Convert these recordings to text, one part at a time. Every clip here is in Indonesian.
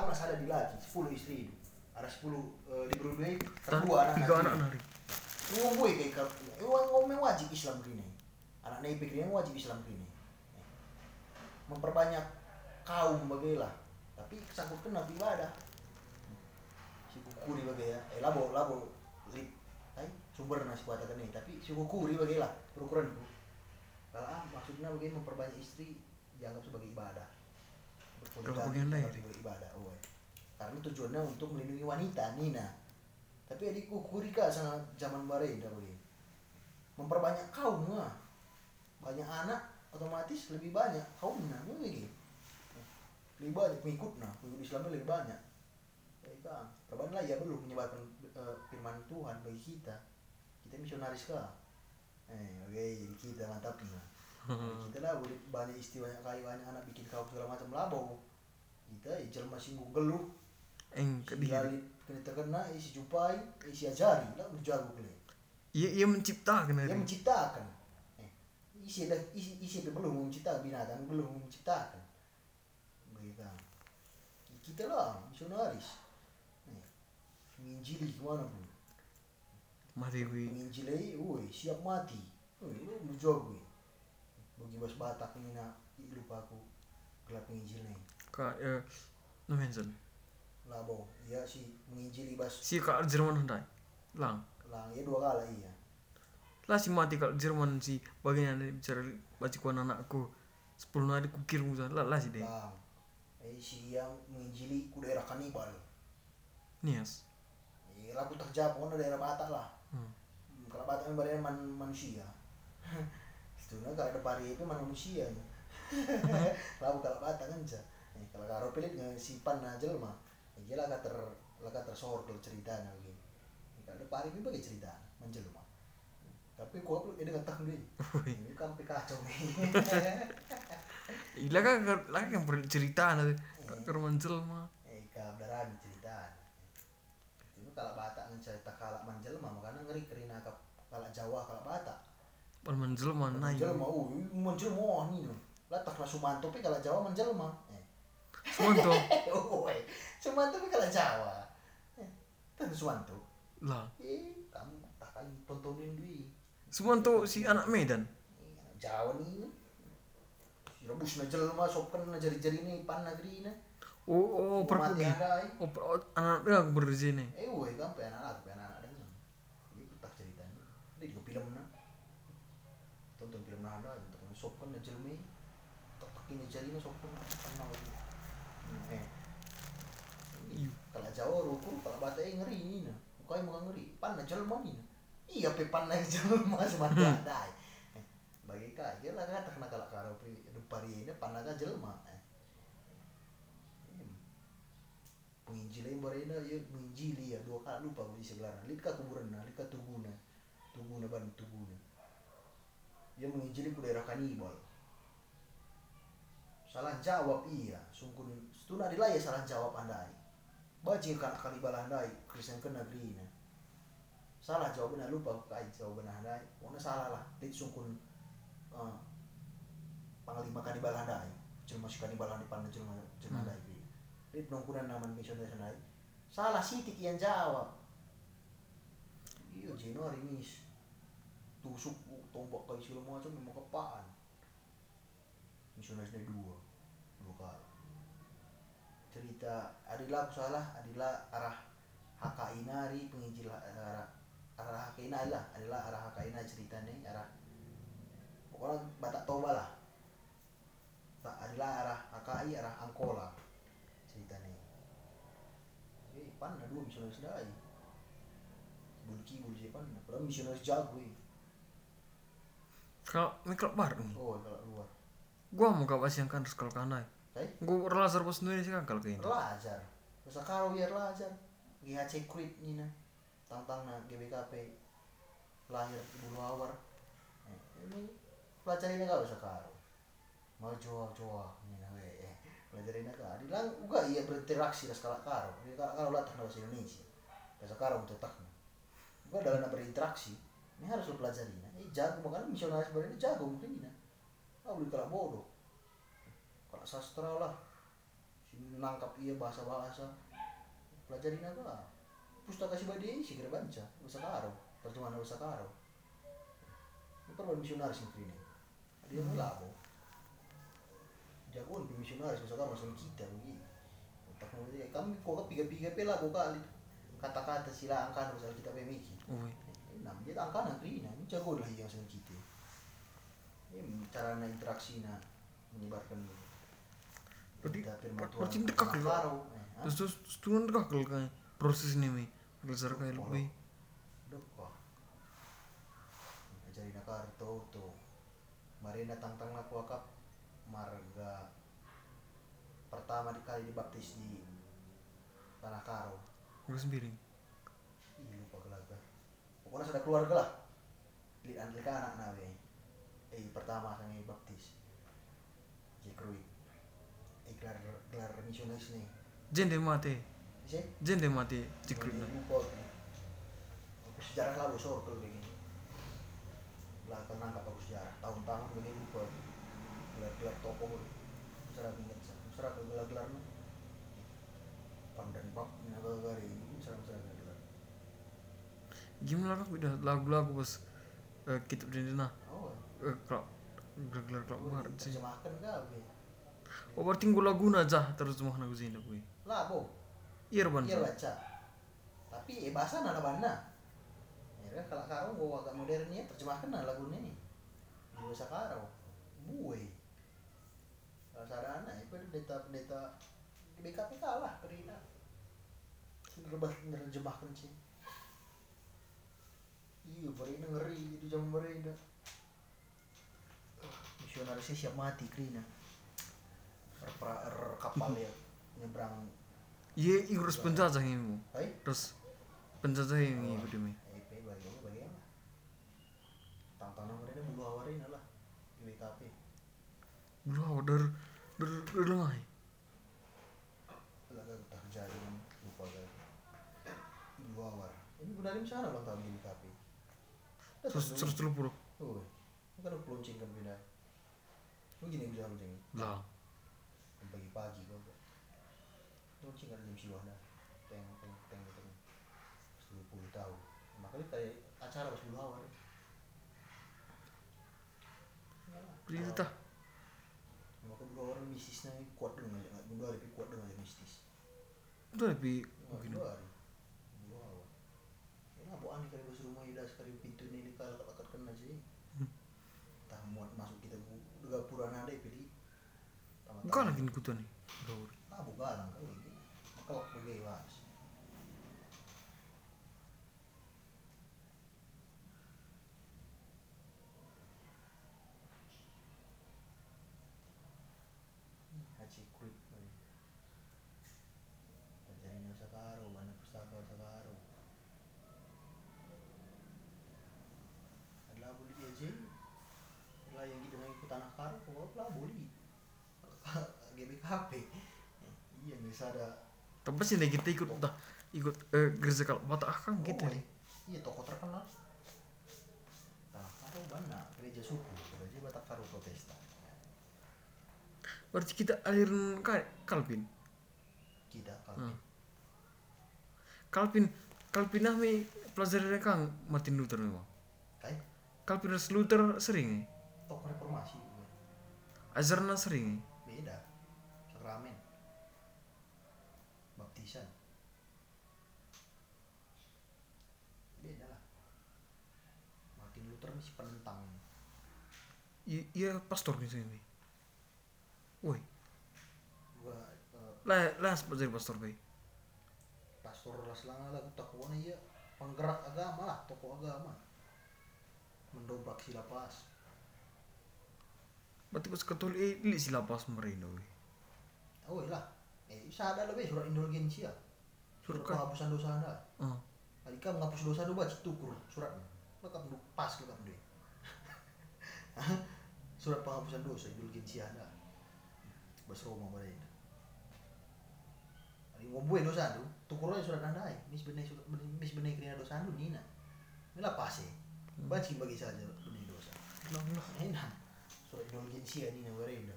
kamu ada di lagi sepuluh istri itu ada sepuluh eh, di Brunei kedua anak tiga anak nari Ngomong gue kayak kau, ngomong wajib Islam gini. Anak naik pikirnya wajib Islam gini. Memperbanyak kaum bagilah. Tapi sangkut kena ibadah. Si kukuri bagi ya. Eh labo labo lip. Sumber nasi kuat kan. Tapi si kukuri bagilah ukuran itu. Kalau ah, maksudnya bagi memperbanyak istri dianggap sebagai ibadah. Kalau Berpoligami bagian lain. dianggap sebagai ibadah. Oh. Karena tujuannya untuk melindungi wanita, Nina. Tapi adikku kurika sama zaman barenda begini memperbanyak kaum lah banyak anak otomatis lebih banyak kaumnya begini lebih banyak pengikut nah. Pengikut Islamnya lebih banyak. Ya kan perban lah ya belum menyebarkan eh, firman Tuhan bagi kita. Kita misionaris kah eh oke jadi kita mantap nah kita lah boleh banyak istri banyak kayu banyak anak bikin kaum segala macam labo kita ya jelma singgung geluh. Eng galit kena terkena isi jumpai isi ajari lah berjago kele iya iya menciptakan nari menciptakan. Eh, isi dah isi isi dia belum menciptakan binatang belum menciptakan. Begitu kita lah misionaris. Eh, menginjili ke mana pun. Mati gue menginjili woi siap mati. Woi lu berjago gue bagi bos batak ini nak lupa aku gelap menginjilnya kak eh no mention labo ya si menginjili bas si kak Jerman hendak lang lang ya dua kali iya lah si mati kak Jerman si bagian ada bicara baca kuan anakku sepuluh hari kukir musa lah lah si deh Bang, eh si yang menginjili ku daerah kanibal. nias Eh, laku terjawab mana daerah Batak lah. hmm. Hmm, Kalau Batak yang man, manusia. Sebenarnya kalau ada pari itu mana manusia. Lalu kalau Batak kan aja. Eh, kalau karo pelit nggak simpan aja mah. Dia lah ter lah tersohor kalau ceritanya begini. Eh, Kalau ada pari itu bagi cerita menjelma. Tapi kau perlu dia ngetah deh. Ini kan kacau nih. Ila kan lah kan cerita nanti kak mancel mah eh kabdaran cerita itu kalau Batak kan cerita kalau manjelma makanya ngeri kerina ke kalau Jawa kalau Batak pan mancel mana manjelma oh manjelma oh nih no letak lah Sumanto tapi kalau Jawa manjelma eh. Sumanto oh eh Sumanto tapi kalau Jawa. Eh kan Sumanto lah. Eh kamu tak akan tontonin dui Sumanto si anak Medan? Eh, Jawa nih rebus na jelma sopkan na jari-jari nih pan negeri na. Oh oh perpugi oh per- anak dia berzina Eh, woi kan pengen anak, pengen anak dengan. Ini tak ceritanya. Ini juga film na. Tonton film na ada, tonton sopan na jelmi. Tak jari na sopan. Ano lagi. Ini. Kalau Jawa rukun, kalau Batak eh ngeri ini na. Bukai muka ngeri. Pan na jelma ni na. Iya, pe pan na jelma semati ada. Eh, Bagi kak, dia lah kata kena kalau karo pri dupari ini pan na jelma. Eh. Yang barena ya menginjili ya dua kali lupa di sebelah lihat ke kuburan nah lihat ke tuguna tuguna ban tuguna dia menginjili ke daerah kanibal salah jawab iya. Sungkun itu nadilah ya salah jawab andai. Bajing kan kanibal andai Kristen ke negeri ini salah jawabannya lupa aku kai jawaban andai. Pokoknya salah lah. Lihat sungkun eh, panglima kanibal andai. Jelma si kanibal andai pandai jelma jelma Hmm. andai Lihat nongkunan nama misionaris andai. Salah sitik yang jawab. Iya Januari mis tusuk tombak kali segala macam memang kepaan. Misionarisnya dua. kali cerita adilah aku salah adilah arah HKI nari penginjil arah arah HKI lah adalah arah HKI ceritanya arah pokoknya Batak Toba lah. Tak adalah arah HKI arah Angkola ceritanya eh pan ada dua misionaris dai bulki bulki pan padahal misionaris jago eh. kalau ini kalau bar nih oh kalau luar. Gua mau kau yang kan kalau kanai Hai? gua relaser pas Indonesia kan kalau kayak Lajar. Terus karo biar lajar. GHC Quit ni na. Tang-tang na GBKP. Lahir bulu awar. Eh, ini pelajarin na kau sekarang. Mau joa-joa ni na we. Eh, pelajarin kau. Dilang uga iya berinteraksi na skala karo. Dia karo karo na bahasa Indonesia. Bahasa karo untuk tak. Uga dalam berinteraksi. Ini harus lo pelajari. Eh jago makanya misionaris sebenarnya jago mungkin ni na. Ah boleh kalau bodoh. Kalau sastra lah. Nangkap iya bahasa bahasa pelajarin apa pustaka si badai sih kira baca bahasa karo terjemahan bahasa karo ini perlu misionaris negeri ini dia mau labo jagoan di misionaris bahasa karo masuk kita begitu tak mau dia kami kok piga piga pela kok kali kata-kata sila angka bahasa kita pemiki Oi. Nah, dia angka negeri nah ini jago lah yang sama kita. Ini cara interaksi na menyebarkan Berarti- juga. karo, eh, ah, Terus terus tuh kan kakak kayak proses ini mi. Belajar kayak lebih. dekat ajarin akar to to mari na tangtang na kuakap marga pertama kali dibaptis di tanah karo Gue sendiri. Ih, lupa gelaga. Pokoknya sudah keluarga lah. Lihat anak anak nawe. Eh pertama kami gelar misionaris nih. Jen deh mati. Bisa? Jen deh mati. Lupa. Aku sejarah lalu sor kalau begini. Belakang nangkap aku sejarah. Tahun-tahun begini lupa. Gelar-gelar tokoh. Serah ingat. Serah ke gelar-gelarnya. Pandan bab. Naga gari. Serah-serah gelar. Gimana lah udah lagu-lagu pas eh, kitab nah. Oh. Eh, klub gelar klub barat sih. kau berarti gue lagu aja terus cuma aku sini gue. lah bo. Iya ban. iya baca. Tapi eh bahasa nana bana ya kan kalau karo gua agak modern ya terjemahkan nah lagu ini di bahasa karo buwe kalau sarana itu pendeta pendeta di BKP kalah kerina sudah nerjemahkan sih. Iya beri ngeri itu jam beri dah misionarisnya siap mati kerina er, er, kapal ya nyebrang Iya ikut penjajah ini. Hai? Terus yang ikut ini. IP bagi bagi apa? Tantangan mereka bulu awarin lah di WKP. Bro, der der der lengah. Lah tak jalan lupa kan. Bulu awar. Ini benar di sana ulang tahun di WKP. Terus terus dulu bro. Oh, ini kan peluncing kan beda. Begini bisa peluncing. Lah. Pagi-pagi kok. Peluncing ada jam siwah dah. Teng teng teng teng. Sepuluh puluh tahun. Makanya kayak acara bulu awar. Beri tah. Maka bulu awar mistisnya kuat dengan aja. Bulu awar kuat dengan aja mistis. Udah lebih Wah, mungkin. dua hari. Dua awal. Ya bu aneh kali bos rumah ida sekali pintu ini dikal kakak kena sih. Tak muat masuk kita bu gapura nade pilih. Bukan lagi ikutan nih. Bro. Ah bukan kan ini. Maka waktu gay was. Haji kuit kali. Terjadi sakaro, mana pustaka sakaro. Adalah boleh dia je. Adalah yang kita naik ke tanah karo, kok lah boleh. GBKP. Iya, bisa ada Tapi sih kita ikut dah ikut eh gereja kalau mata akang gitu. Oh, Iya, toko terkenal. Tanah karo banyak, gereja suku, gereja Batak Karo Protestan. Berarti kita aliran Kalvin. Kita kalau Hmm. Kalvin Kalvin ah mi pelajaran kang Martin Luther memang. kai Kalvin Luther sering toko reformasi Ajarna sering eh. beda sakramen baptisan beda lah Martin Luther masih penentang I- Iya pastor di sini. Woi, eh, lah lah jadi pastor baik. pastor Raslanga lah takwana iya. Penggerak agama lah tokoh agama. Mendobrak sila pas Berarti pas ketul eh li sila pas merino we. oh lah. Eh bisa ada lebih surat indulgensia surat Surat penghapusan dosa anda Ah, Alika menghapus dosa dulu baca tukur suratnya. Lengkap dulu pas lengkap deh surat penghapusan dosa idul kinci ada. Bahasa Roma pada ini ini buat dosa itu tukur aja surat anda mis benih surat mis benih dosa itu nina ini lah pasi eh. hmm. baca bagi saja benih dosa. Enak surat idul kinci ini nina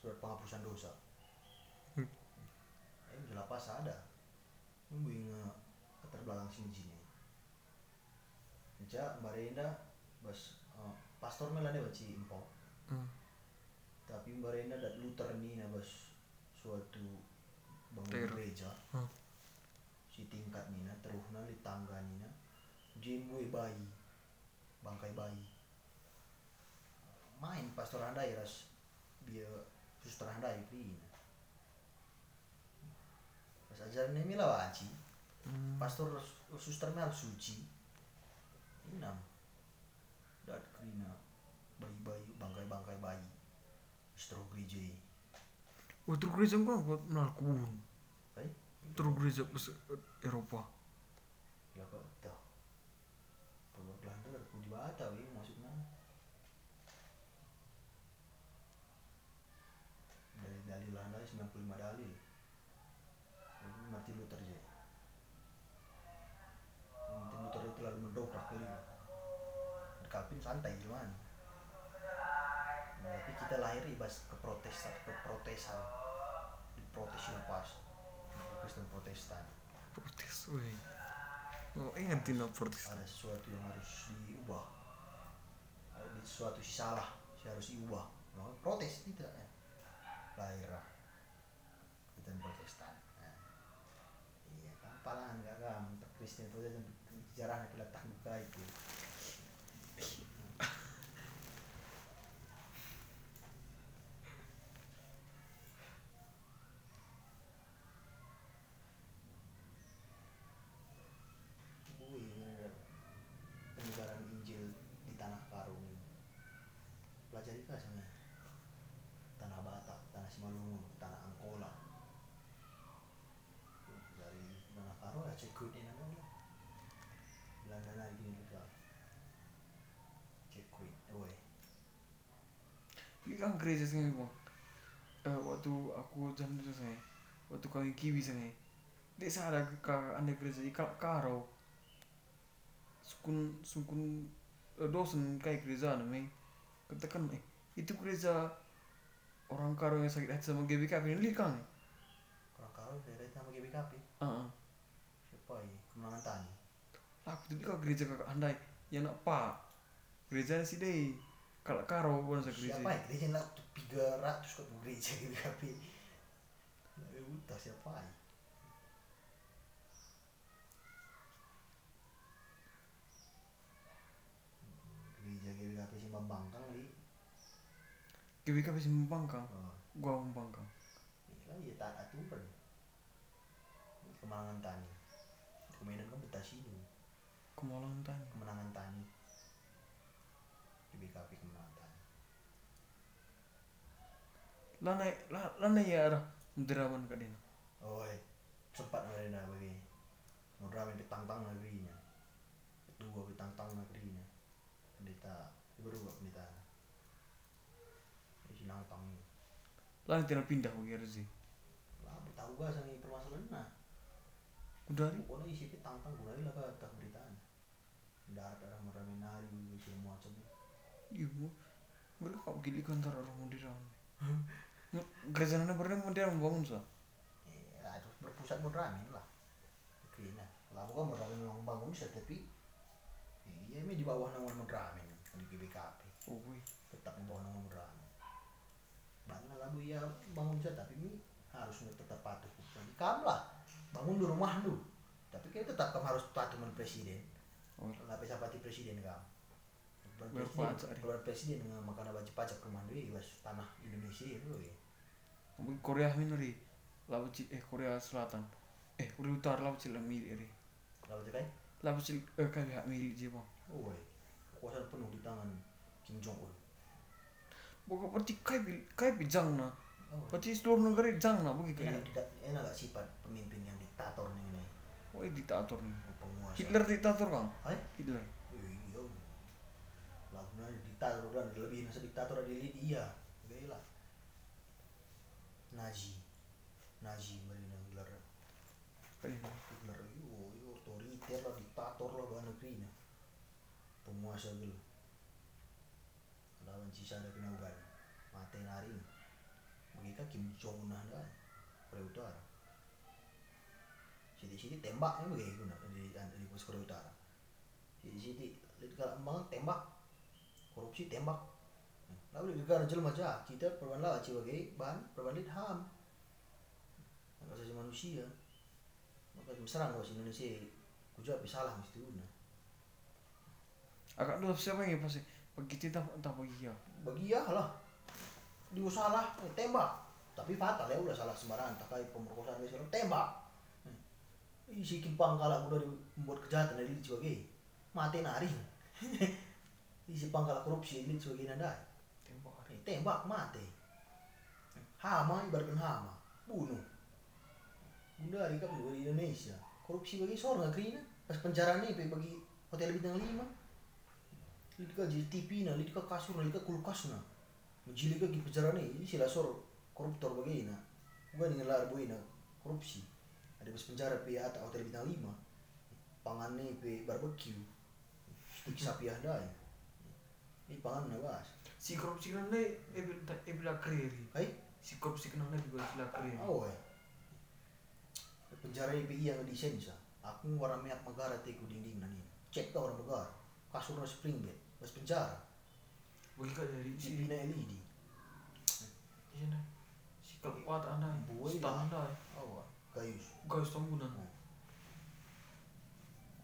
surat penghapusan dosa. Ini bisa lapas ada. Ini gue nggak uh, terbelakang sini sini Encak, Mbak Renda, bas pastor melane baci empo hmm. tapi barenda dat Luther ini na bas suatu bangun gereja. Hmm. si tingkat nina terus na di tangga nina jembue bayi. Bangkai bayi. Main pastor handai ras. Dia suster handai pin pas ajaran ini lah waci Hmm. pastor suster mel suci. Inam dat krina bayi-bayi bangkai-bangkai bayi setro gereja Oh, terus gereja kok buat melakukan. Hai? Terus gereja pas Eropa. ya kok tau perlu Belanda aku di Batam ke protesan di protes lepas Kristen Protestan. Protes, woi. Oh, ingat tidak protes. ada sesuatu yang harus diubah. Ada sesuatu yang salah yang harus diubah. Nah, protes tidak ya. Lahirlah kita protestan Nah, iya kan palangan gak kan Kristen Protestan sejarahnya kita tak buka itu Wih, bener. penyebaran Injil di tanah Karung pelajari kah sebenarnya tanah Batak tanah Simalungun tanah Angkola dari tanah Karung ya cekut ini namanya Belanda lagi ini juga cekut woi Ini kan gereja sini bang. Eh, waktu aku jam itu saya, waktu kami kiwi sana, dia sadar ke anda gereja di Kal- karo. Sukun sukun eh, dosen kayak gereja namanya. Katakan eh itu gereja orang karo yang sakit hati sama GBK ini kan? orang Karung daerah itu nama GBKP Ah, siapa ya kemenangan tani lah aku tuh gereja kakak andai yang nak pak gereja sih deh kalau karo bukan gereja siapa ya? Gereja lah tuh tiga ratus kok gereja GBKP ya udah siapa ya? Gereja GBKP sih membangkang di GBK bisa membangkang? Oh, gua membangkang. Kan ya tak aturan. Ini kemenangan tani. Kemudian kan betasinu kemalangan tani. Kemenangan tani GBKP kemenangan tani lana la- lana ya ada menderaman kak dina oh eh, sempat mereka bagi. Mau ditantang negerinya kedua ditantang negerinya pendeta. Berdua pendeta ini nantang lana tidak pindah bagi sih lah tahu gak sama permasalahan nah udah ri pokoknya isi tantang gue lah ke pemberitaan darat ada merame nari semua macam iya bu mereka kau gili kantor orang menderaman gereja nana pernah menderaman bangun sa? Ya itu berpusat Mudramin lah. Kena lah bukan Mudramin memang bangun bisa tapi iya ini di bawah nama Mudramin di GBKP oh woi tetap di bawah nama Mudramin banyak lah bu ya bangun bisa tapi ini harus tetap patuh. Hukum kamu lah bangun di rumah lu. Tapi kita tetap kamu harus patuh dengan presiden. Oh nggak bisa pati presiden kamu. Bayar pajak, Ri. keluar presiden dengan makan wajib pajak rumah bas tanah Indonesia dulu ya Korea minori laut Ci- eh Korea Selatan. Eh Korea Utara laut cil milik ri. Kalau cekai laut cil eh kayak hak milik je bang oh kekuasaan penuh di tangan Kim Jong Un Bukan berarti bil- kayak bijang na. Berarti seluruh negara jang na begitu enak tidak enak gak sifat pemimpin yang diktator nih ini oh eh, diktator nih penguasa. Hitler diktator kang Hai? Hitler. Iya lagunya diktator dan lebih nasa diktator dari gila Nazi. Nazi marina gelar Hitler yo yo otoriter lah diktator lah bahan negeri penguasa gila lawan sisa ada pinaugan mati nari begitu Kim Jong Un ada. Korea Utara. Sini sini tembaknya begitu nah di di Korea Utara. Sini sini jadi kalau emang tembak korupsi tembak lalu di negara jelma aja kita perubahan lah sebagai bahan perubahan lid ham hak asasi manusia. Maka serang bahasa Indonesia kujua salah mesti una agak dulu siapa yang pasti begitu entah entah bagi ya? Bagi ya lah. Dia salah eh, tembak. Tapi fatal ya udah salah sembarangan. Tak kayak pemerkosaan dia sekarang. Tembak. Hmm. isi kimpang kalau udah membuat kejahatan dari sebagai. Mati nari. Isi pangkal korupsi ini sebagai nanda tembak mati. Hama ibaratkan hama. Bunuh. Bunda hari kamu di Indonesia. Korupsi bagi seorang negeri pas penjara nih bagi hotel bintang lima. Lihat ke TV nah ke kasur lihat ke kulkas nah. Menjili ke di penjara nih. Ini sila sor koruptor bagi nah. Gua nih ngelar boy nah. Korupsi. Ada pas penjara pi atau hotel bintang lima. Pangan nih pi barbecue. Stik sapi ada ini pangan nah si korupsi kan nih ebil ebil kiri Hai? si korupsi kan nih juga sila kiri Oh, eh. Penjara IPI yang desain sa. Aku warna minyak negara teku dinding na niya. Cek ka orang negara. Kasur na spring bed. Mas penjara. bagi kau dari si Pina LED. di sana si kekuatan anda Buai stan anda Oh, gayus. guys tambunan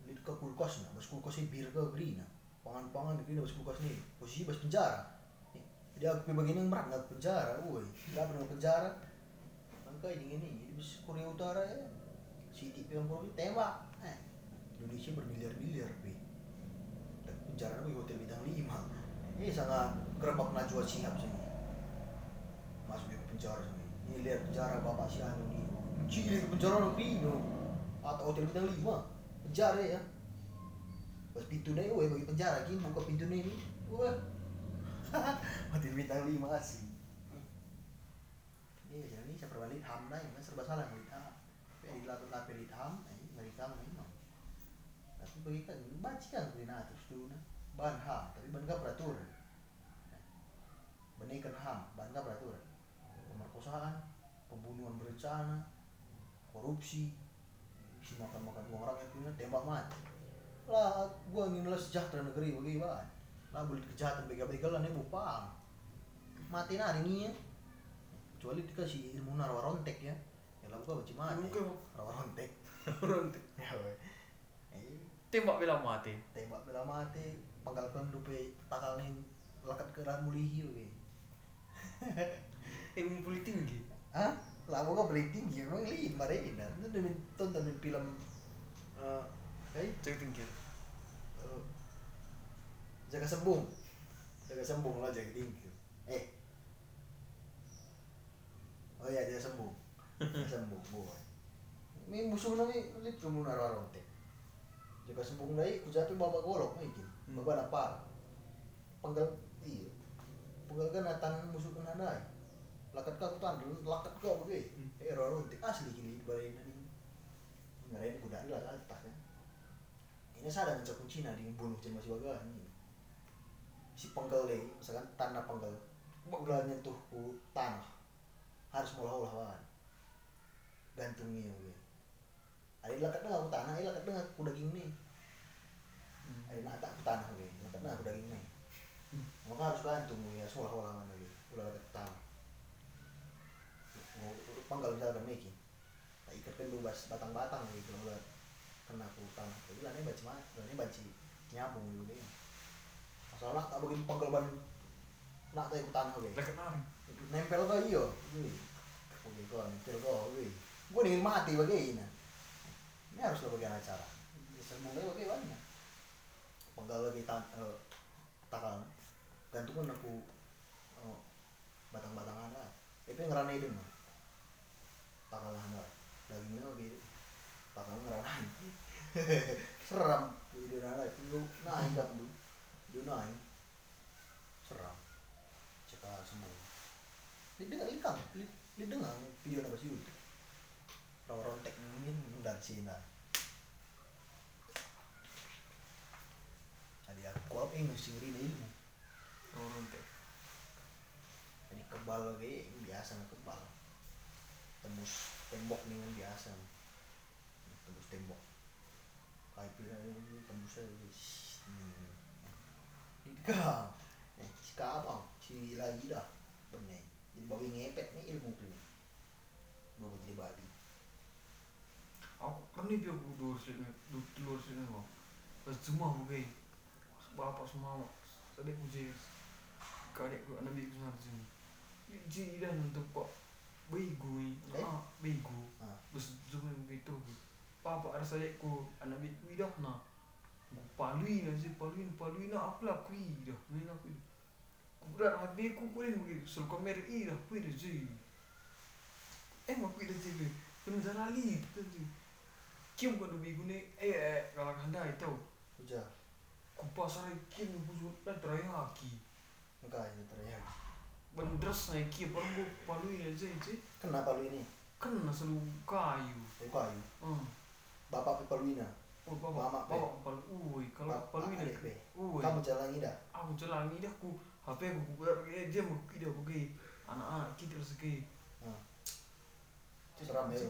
Lihat ka kulkas na. Mas kulkas bir ka green na. Pangan-pangan na green mas kulkas ni. Posisi mas penjara. Jadi aku begini merak nggak penjara. Woi, nggak pernah penjara. Angka ini ini. Jadi Korea Utara ya. City yang korupsi tembak. Eh, Indonesia bermiliar-miliar bi. Dan penjara di hotel bintang lima. Ini sangat gerbak Najwa Shihab sini. Masuk ke penjara sini. Ini lihat penjara bapak si Anu nih. Ke penjara negeri no. Atau hotel bintang lima. Penjara ya. Pas pintu nih, weh bagi penjara gini buka pintu nih ini. Wah. hotel bintang lima asli. Ini jadi ini saya perbalik ham dah, ini serba salah ngelit ham. Tapi di latar lapor di ham, ini kamu memang. Tapi bagi kan baca kan koordinator tuh nah. Bahan ham, tapi bahan gak peraturan. Benaikan ham, bahan gak peraturan. Pemerkosaan, pembunuhan berencana, korupsi, si makan-makan uang rakyat punya tembak mati. Lah, gua ingin sejahtera negeri bagaimana? Lah boleh kejahatan begal-begalan ya bupang. Mati nari nih ya. Kecuali dikasih ilmu narwa rontek ya. Ya lah gua baca mati. Narwa rontek. rontek Ya. Eh, tembak bela mati tembak bela mati pangkalkan dupe takal nih lakat ke mulihi oke. ilmu politik tinggi Hah? Lah gua beli tinggi emang deh nah. Itu demi tonton film eh eh cek tinggi eh, jaga sembung. Jaga sembung lah jaga tinggi. Eh. Oh iya jaga sembung. Jaga sembung boy. Ini musuh nami lihat kamu naruh rontek. Jaga sembung lagi, kujapi bawa golok mungkin. Hmm. Bawa napar. Penggal iya. Penggal kan datang musuh kan ada. Lakat kau tuan, lakat kau begini. Hmm. Eh rontek asli gini balik ini. Ngarain kuda lah atas kan. Ini sadar mencak Cina di bunuh cuma si bagan ini. Si penggal lagi, misalkan tanah penggal. Ulah nyentuh ku tanah. Harus mula-ulah wan. Gantungnya oke. Ada lakat dengan aku tanah, ada lakat dengan aku daging nih. Ada nak tak aku tanah oke, lakat dengan aku daging nih. Maka harus gantung ya, seolah-olah mana lagi. Ulah lakat tanah. Mau penggal misalkan nih, tak ikatkan dulu bas batang-batang gitu udah kena aku tanah. Jadi lah ini baca mana, ini baca nyambung gitu deh. Masalah tak begini penggal ban nak tak ikut tanah nari nempel ke iyo. Wih oke kok nempel ke wih gue ingin mati bagaimana ini harus lo bagian acara lagi bagaimana penggal lagi tan eh, takal gantungan aku oh, batang-batangan lah itu ngerana itu mah takal lah dagingnya oke takal ngerana seram itu nana itu naik kan bu itu naik seram cekal semua ini dengar ikan ini dengar video apa sih itu rawa rontek ini dan Cina jadi aku apa yang mesti ngeri ilmu oh rontek jadi kebal lagi biasa kebal tembus tembok nih yang biasa tembus tembok kayak pilih ini tembusnya hmm. Kau, eh, si kapal, si lagi dah, bawa ngepet nih ilmu tuh. Bawa jadi babi. aku pernah dia aku dua sini dua telur sini kok pas semua aku kayak bapak semua tadi aku jadi kadekku anak biku sana sini jadi dan untuk pak bego Eh? ah bego. Ah. bes cuma begitu papa ada saya ku anak biku dah na aku palui lah sih palui palui na apa lah kui dah main aku Kuda hati ku pun begitu sul kamer i dah pun dah sih eh mau kui dah sih penuh lali tu Kim ko dubi gune eh eh kalau kanda itu Ujar, kupas ay kim busuk na terayaki enggak ini teriak. bendres na kim parang bu paluin aja aja Kenapa lu ini? kan nasa lu kayu kayu. hmm Bapak Pipaluina. oh bawa Mama, Pe. bawa palu uy kalau Bapak paluin adik, Pe. uy Kamu jalan ini dah. aku jalan ini aku HP aku kubar eh dia mau kita pergi. Anak-anak kita rezeki Ah. Seram ya.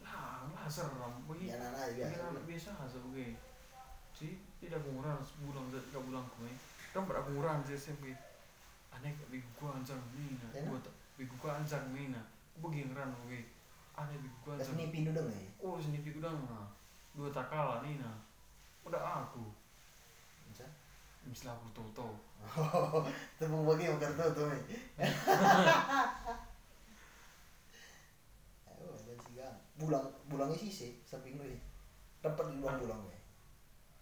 lah lah seram. Bagi Ya anak aja bagi biasa. anak biasa aja pergi. Si tidak kurang sebulan tiga bulan kemarin kan pada kurang sih pergi aneh bigu gua anjang mina Enak? gua tak bigu gua anjang mina gua ngeran pergi. Aneh bigu gua anjang. ini pindu dong ya. oh sini bigu dang nah dua takala nina udah aku. Misalnya tahu Tepung bagi mau kartu tuh. Ayo, dan sih kan. Bulang, bulangnya sih sih, samping lu ya. Dapat di luar bulang gue.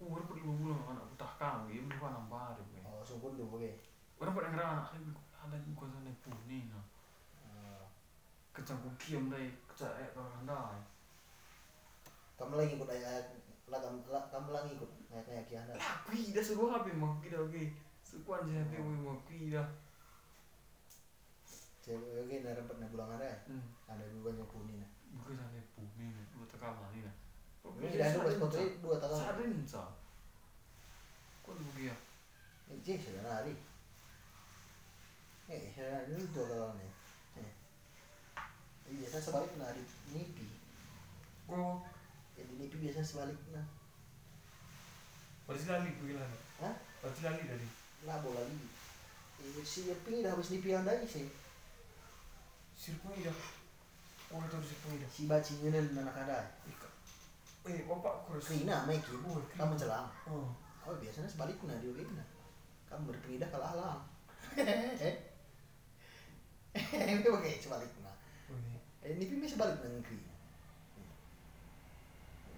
uh dapat lima bulan anak aku tak kamu ya bukan nambah deh gue Oh, sungguh dulu gue. orang pada ngeran anak bigu ada bigu sana pun nina Ah. kecang kukiam dai kecak eh kalau anda Kamu lagi ikut ayat, lah kamu, lah, kamu lagi ikut ayat ayat kiana. lah kui dah seru HP mau kita oke sekuan je HP gue mau kui dah Cewek oke, nah dapat nah bulang ada. ya? hmm Ada dua banyak kuning. bukan sana pun nina dua takal lah nina Ini dah dua ini dua tahun. Sadin sa. Kau tu ya? Eh, cik, lari. Eh, sudah lari dulu dua tahun nih. Eh. Ini biasa sebalik nah di nipi. Kau Ya di nipi biasa sebalik nah. pasti lali pergi lali. Hah? Pasti lali tadi. Labo lagi. Eh, si Yeping dah habis nipi yang dari sih. Sirpun ida. Oh itu sirpun ida. Si baci ngenen anak ada. Eh bapak kau rasa. Kena Meki. Oh, Kamu celang. Oh. Oh biasanya sebalik nah dia oke nah. Kamu berpindah alam. Hehehe. Ini oke sebalik nah. Oh ini. Eh, ini pun sebalik nang negeri.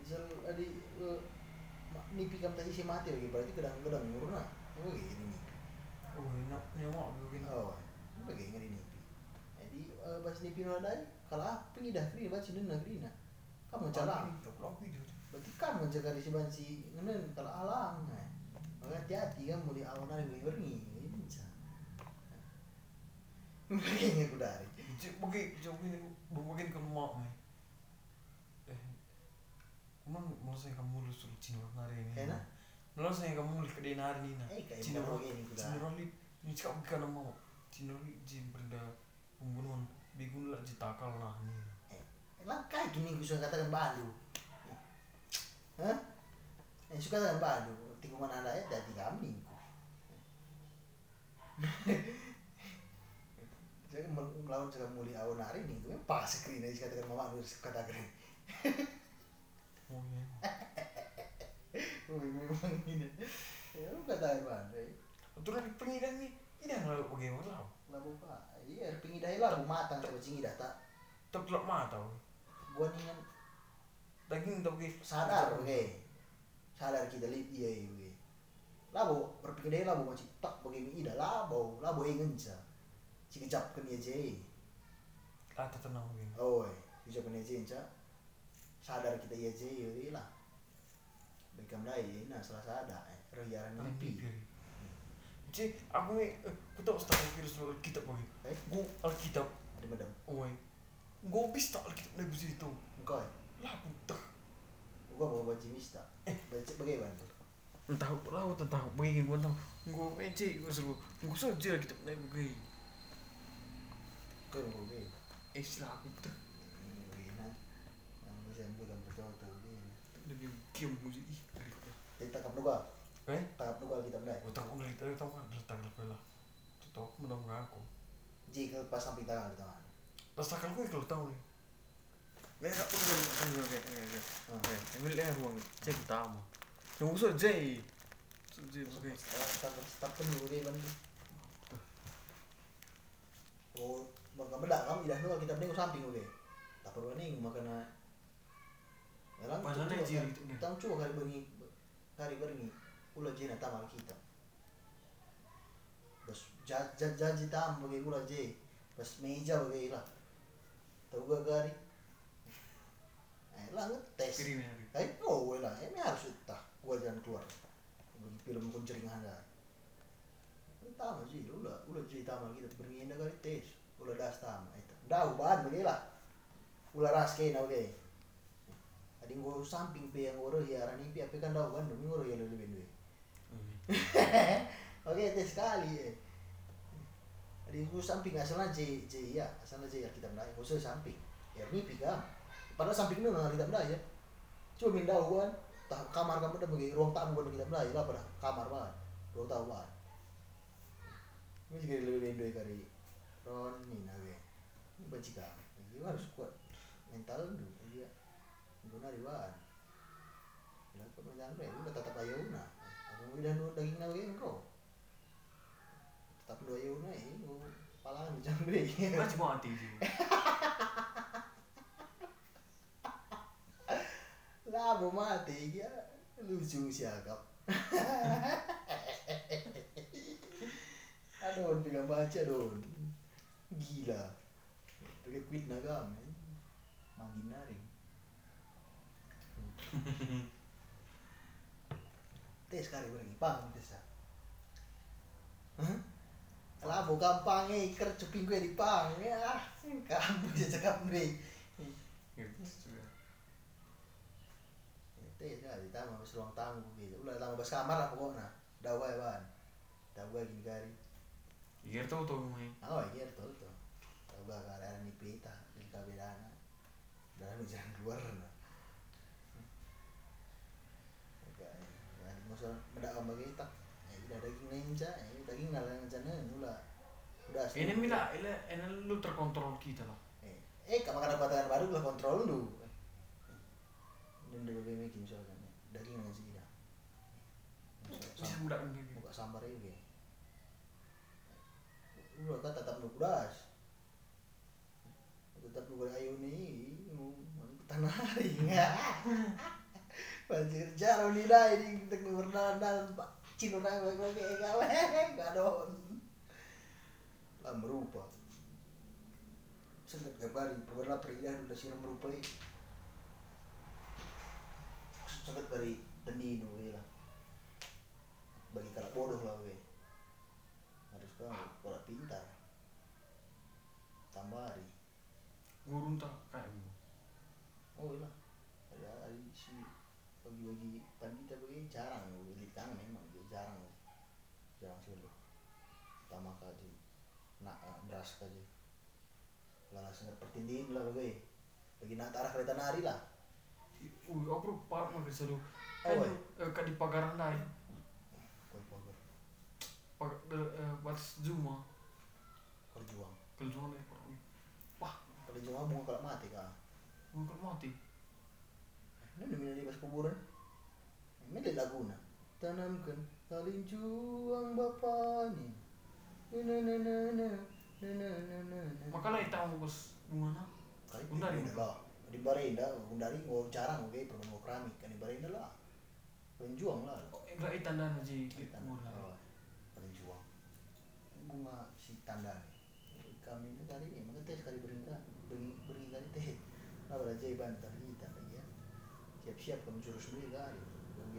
Misal adi eh, ma- nipi kam tadi si mati lagi berarti gedang gedang murna. Oh gini nipi. Oh enak nyawa begini. Oh, bagi ngeri nipi. Jadi eh, pas nipi no ada kalah pengidah kri baca nen negeri na. Kamu dah. Berarti kamu jaga di si banci ngenen kalau alang. Nah. Maka hati-hati kan mulai awan hari mulai berngi. Ini bisa. Begini aku dari. Cik pergi jauh ini berbagian ke rumah ni. Eh. Kumang malas saya kamu lulus suruh Cina hari ini. Enak? Malas saya kamu lulus ke dinar ni na. Eh, kayak Cina Roli, Cina. Roli, ni cakap bukan nama. Cina Roli jim benda pembunuhan. Bigun lah jitakal lah ni. Langkai gini gue suka katakan balu. Hah? Eh, suka katakan balu. Tikungan anda ya jadi kambing. Saya mel- melawan juga muli awal hari ini gue pas screen aja katakan mama gue katakan. Oh ya. Gue memang ini. Ya lu katakan mana? Terus lagi pengidan ni, ini yang lalu pergi orang lalu. Lah buka. Iya, pingidai lah bu matang coba cingi data. Terkelak mata. Gua ningan Daging tak pergi. sadar oke. Sadar kita lihat iya iya. Labo berpikir labo macam tak bagi ida labo labo ingin sa. Kejap kan ya jay. Ah tenang begini. Oh, kejap kan ya jay sa. Sadar kita ya jay iya lah. Baikam dai nah salah sadar eh Tapi mimpi. piri. Cik, aku ni, eh, aku tahu setara kira soal Alkitab lagi. Eh, Gu Alkitab, ada madam. oh my. Gue bisa Alkitab lagi situ. Engkau eh. Lah putar. Gua mau baca mista. Eh, baca bagaimana? Entah aku tahu tentang begini gue tahu. Gue mencik gue seru. Gue saja Alkitab lagi begini. Kau begini. Eh sila aku tak. kiam muji ih jadi tangkap nuga eh tangkap nuga kita mulai, oh tangkap nuga kita tahu kan tangkap nuga itu tahu aku menang nuga aku jika pas samping tangan di tangan pas tangan tahu nih Nih, aku kan kan oke, oke, kan kan Emil ruang cek kita. Yang usah jai. Oke. Start start dulu deh bang. Oh, bang kamu tidak nunggu kita mending samping oke. Tak perlu nih makan Yalang Padahal itu nih. Tang coba kali bengi kali bengi ulah jena tamal kita. Bas jaj janji tam bagi ulah je. Bas meja bagi lah. Tahu gak gari? Eh lah ngetes. Eh oh lah ini harus utah. Gua jangan keluar. Film kuncering ada. Tama sih, ulah ulah je tamal kita bengi indah kali tes. Ulah das tam itu. Dah ubahan bagi lah. Ulah ras kena oke. Adi ngoro samping pe yang ngoro ya rani pe apa kan daw kan demi ngoro ya lebih duit. Oke tes sekali ya. Adi ngoro samping asalnya J J ya asalnya J ya kita mendaya ngoro samping. Ya ini pika. Padahal samping itu nggak kita mendaya. Cuma minta kan. Tah kamar kamu udah bagi ruang tamu kan kita mendaya lah pada kamar banget. Ruang tamu banget. Ini juga lebih duit kali. Ron ini nage. Ini benci kan. Ini harus kuat mental dulu kunari ba ilan ko man dyan rin wala na ano ilan mo daging na yun ko na eh pala ni dyan rin mas mo lah tingin mati ya lucu siagap aduh baca don gila pakai naga. nagam ya tes kali beri paham ah. Hah? lah bu gampang eh cuping gue di pang ya kamu bisa cakap beri itu ya di tamu habis ruang tamu gitu ulah tamu bas kamar lah pokoknya dawai ban dawai gini kali. Iya tuh oh, tuh main. Ah, iya tuh tuh. Tahu gak karena nipita di kabelana. Dalam jalan keluar. ada ambang tak ya daging nenja ya daging nalar nenja nula udah ini mila ini ini lu terkontrol kita lah eh eh kamu kan batangan baru lah kontrol lu dan dari BMI misalkan daging nenja sih dah buka sambar juga udah kan tetap lu kudas tetap lu ayo nih mau tanah hari enggak banjir jaro ni na ini kita ngurna pak cino na gue gue kayak gawe gadon. Lah merupa. Sangat gabari, pernah perihal udah siram merupa ini. Sangat dari deni nu lah. Bagi kalau bodoh lah we. Harus kau pola pintar. hari, Gurun tak kayu. Oh iya bagi-bagi pandita bagi jarang bagi tangan memang dia jarang jarang sekali pertama kali nak eh, beras kaji lalas nggak pertindihin lah bagi bagi nak tarah kereta nari lah Uy, aku parah mau bisa lu. Kan eh, kan di pagaran lain. kau pagar Pag eh batas Zuma. perjuang Kejuang deh. Wah, perjuang bunga kalau mati kah bukan mati. Ini demi di pas kuburan. Ini Laguna. Tanamkan salin juang bapaknya. Na na na na na na na na. Makalah itu mau bos? Undari lah. Di barenda Undari mau jarang oke okay, perlu mau kerami kan di barenda lah. Penjuang lah. Enggak itu tanda nasi. Penjuang. Bunga si tanda. Kami ini tadi ini mengetes kali Barinda. Barinda itu. Nah, berarti bantar kita ya. Siap-siap kamu jurus mereka. Ya.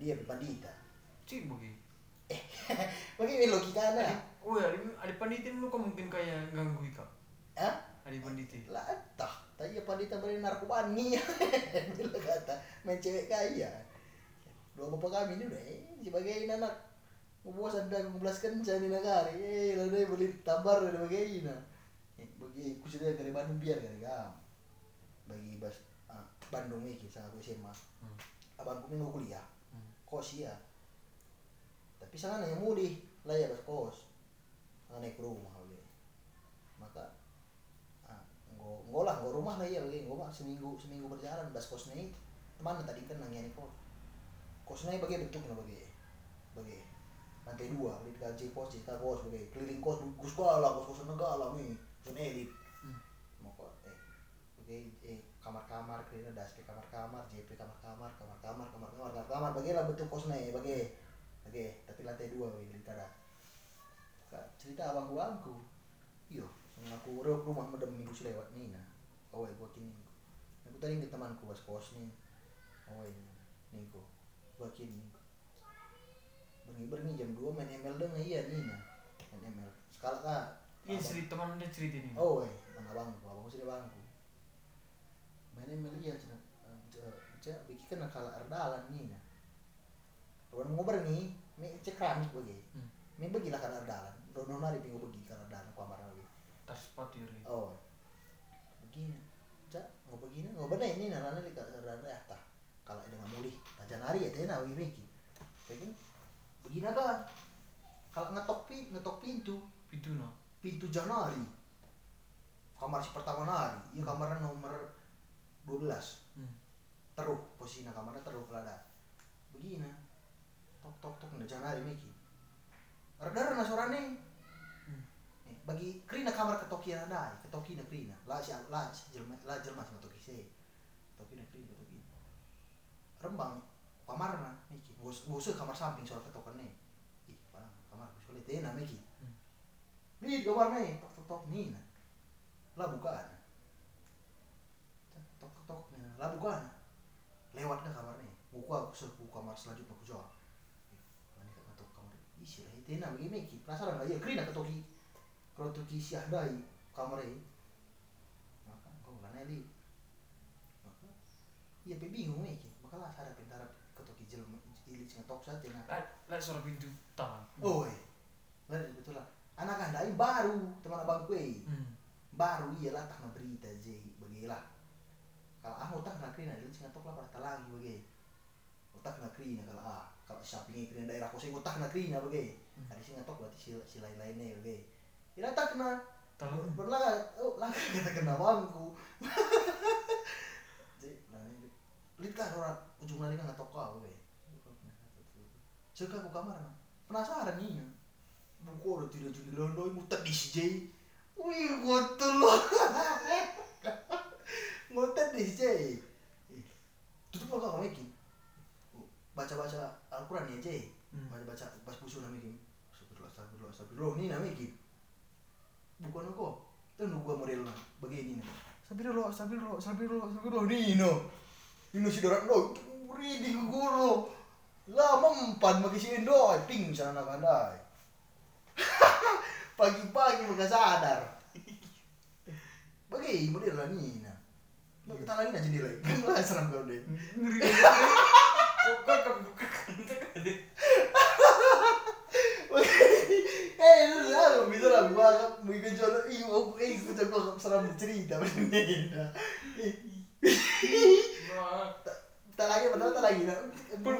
Dia pandita. Cik bagi. bagi logika na oh ya panitin lu kok mungkin kayak ganggu ika Hah? ada panitin lah entah tadi apa dia tambahin narkobani bila kata main cewek kaya dua bapak kami ini udah eh, sebagai anak bosan dah belas kencan di negara eh lalu dia beli tabar dari bagaimana eh, bagi aku sudah dari Bandung biar dari kam bagi bas ah, Bandung ini sama aku SMA Hmm. abangku minggu kuliah. Kos ya tapi sana yang mulih lah ya kos sana naik rumah oke maka ah nggo nggo lah nggo rumah lah ya oke nggo mah seminggu seminggu berjalan bas kos naik. Teman tadi kan nanya kos kos naik bagi bentuknya bagi bagi. Lantai dua di gaji kos cerita kos bagi. Keliling kos gus kala kos kosan negara nih. Kosan elit. Hmm. mau kok eh bagi eh kamar-kamar das ke kamar-kamar JP kamar-kamar kamar-kamar kamar-kamar kamar-kamar. Bagi lah bentuk kos naik bagi. Bagi tapi lantai dua bagi tada Kak, cerita abang abangku iyo aku rep rumah medem minggu sih lewat nih nah. Awal gua kini. Aku tadi ke temanku bas kos nih awal nih kok gua. Kini. Berni berni jam 2 main ML dong iya nih nah. Main ML sekali kak ini cerita teman ada cerita ini oh eh mana abangku abangku sudah bangku main ML iya cina cina bikin kena erdalan nih nah Kawan ngobrol nih, me cek keramik bagi, Hmm. me bagilah karena erdalan, dono nari pingu bagi karena erdalan kamar lagi. tas patir ya. Oh, begini, cak mau begini, mau benar ini narana di erdalan ya tah, kalau ada nggak mulih, tajan hari ya tena bagi meki, kayak gini, begini kan, kalau ngetok pi, ngetok pintu, itu no pintu Janari, kamar si pertama nari, iya kamarnya nomor 12 hmm. teruh posisinya kamarnya teruh kelada begini. Tok tok tok nggak jangan hari miki. Rada rada sorane Hmm. Eh, bagi krina kamar ketoki ada ketoki na krina. Lah si lah si jelma lah jelma sama toki se toki na krina ketoki rembang kamarna miki. Bos bos kamar samping soal ketokan nih. Ih kamar bos kulit tena miki. Hmm. nih kamar nih tok tok tok nih nah. Lah bukaan tok tok tok nih lah bukaan lewat ke kamarnya. Buka aku suruh buka kamar selanjutnya aku jawab mana kan ketok kamar isi lah itu enak begini ki penasaran nggak? Ya kerina ketoki kalau toki dai kamar ini maka kau lah neli maka iya pe bingung nih ki maka lah ada pentara ketoki jel ilit sing tok saja nah lah lah suara pintu tahan oh lah betul lah. Anak anda ini baru teman abang kue. Hmm. baru iya lah tak berita je bagilah kalau ah otak nak kerina dia sing tok lah pada lagi bagi. Otak nak kerina kalau ah kalau shopping kerina daerah kosong otak nak kerina bagi. Hmm. ada sing tok berarti si, si lain lainnya bagi. Ira tak kena. Tahu. Pernah oh lah kena kena bangku. Jadi nah lihat kan orang ujung lari kan ngetok kau bagi. Cek aku kamar penasaran nih nah. buku udah tidak jadi londo muter di CJ wih gotul loh muter di CJ Ih, tutup apa kamu iki baca baca Al-Quran ya Jay Hmm. baca baca pas busu nama iki astagfirullah astagfirullah. Astagfirullah ini nama iki bukan aku. Itu nu gua model begini nih astagfirullah astagfirullah astagfirullah astagfirullah. Nino Nino si dorat lo ridi guru lah mempan bagi si Indo. Pingsan anak andai. Pagi-pagi bukan sadar. Bagi model lah Nina Mau kita lagi aja nilai kan lah serem kau deh ngeri. Kok kok buka eh lu lah bisa lah gua mau ikut jual ih mau eh gua serem cerita Nina tak lagi padahal tak lagi nah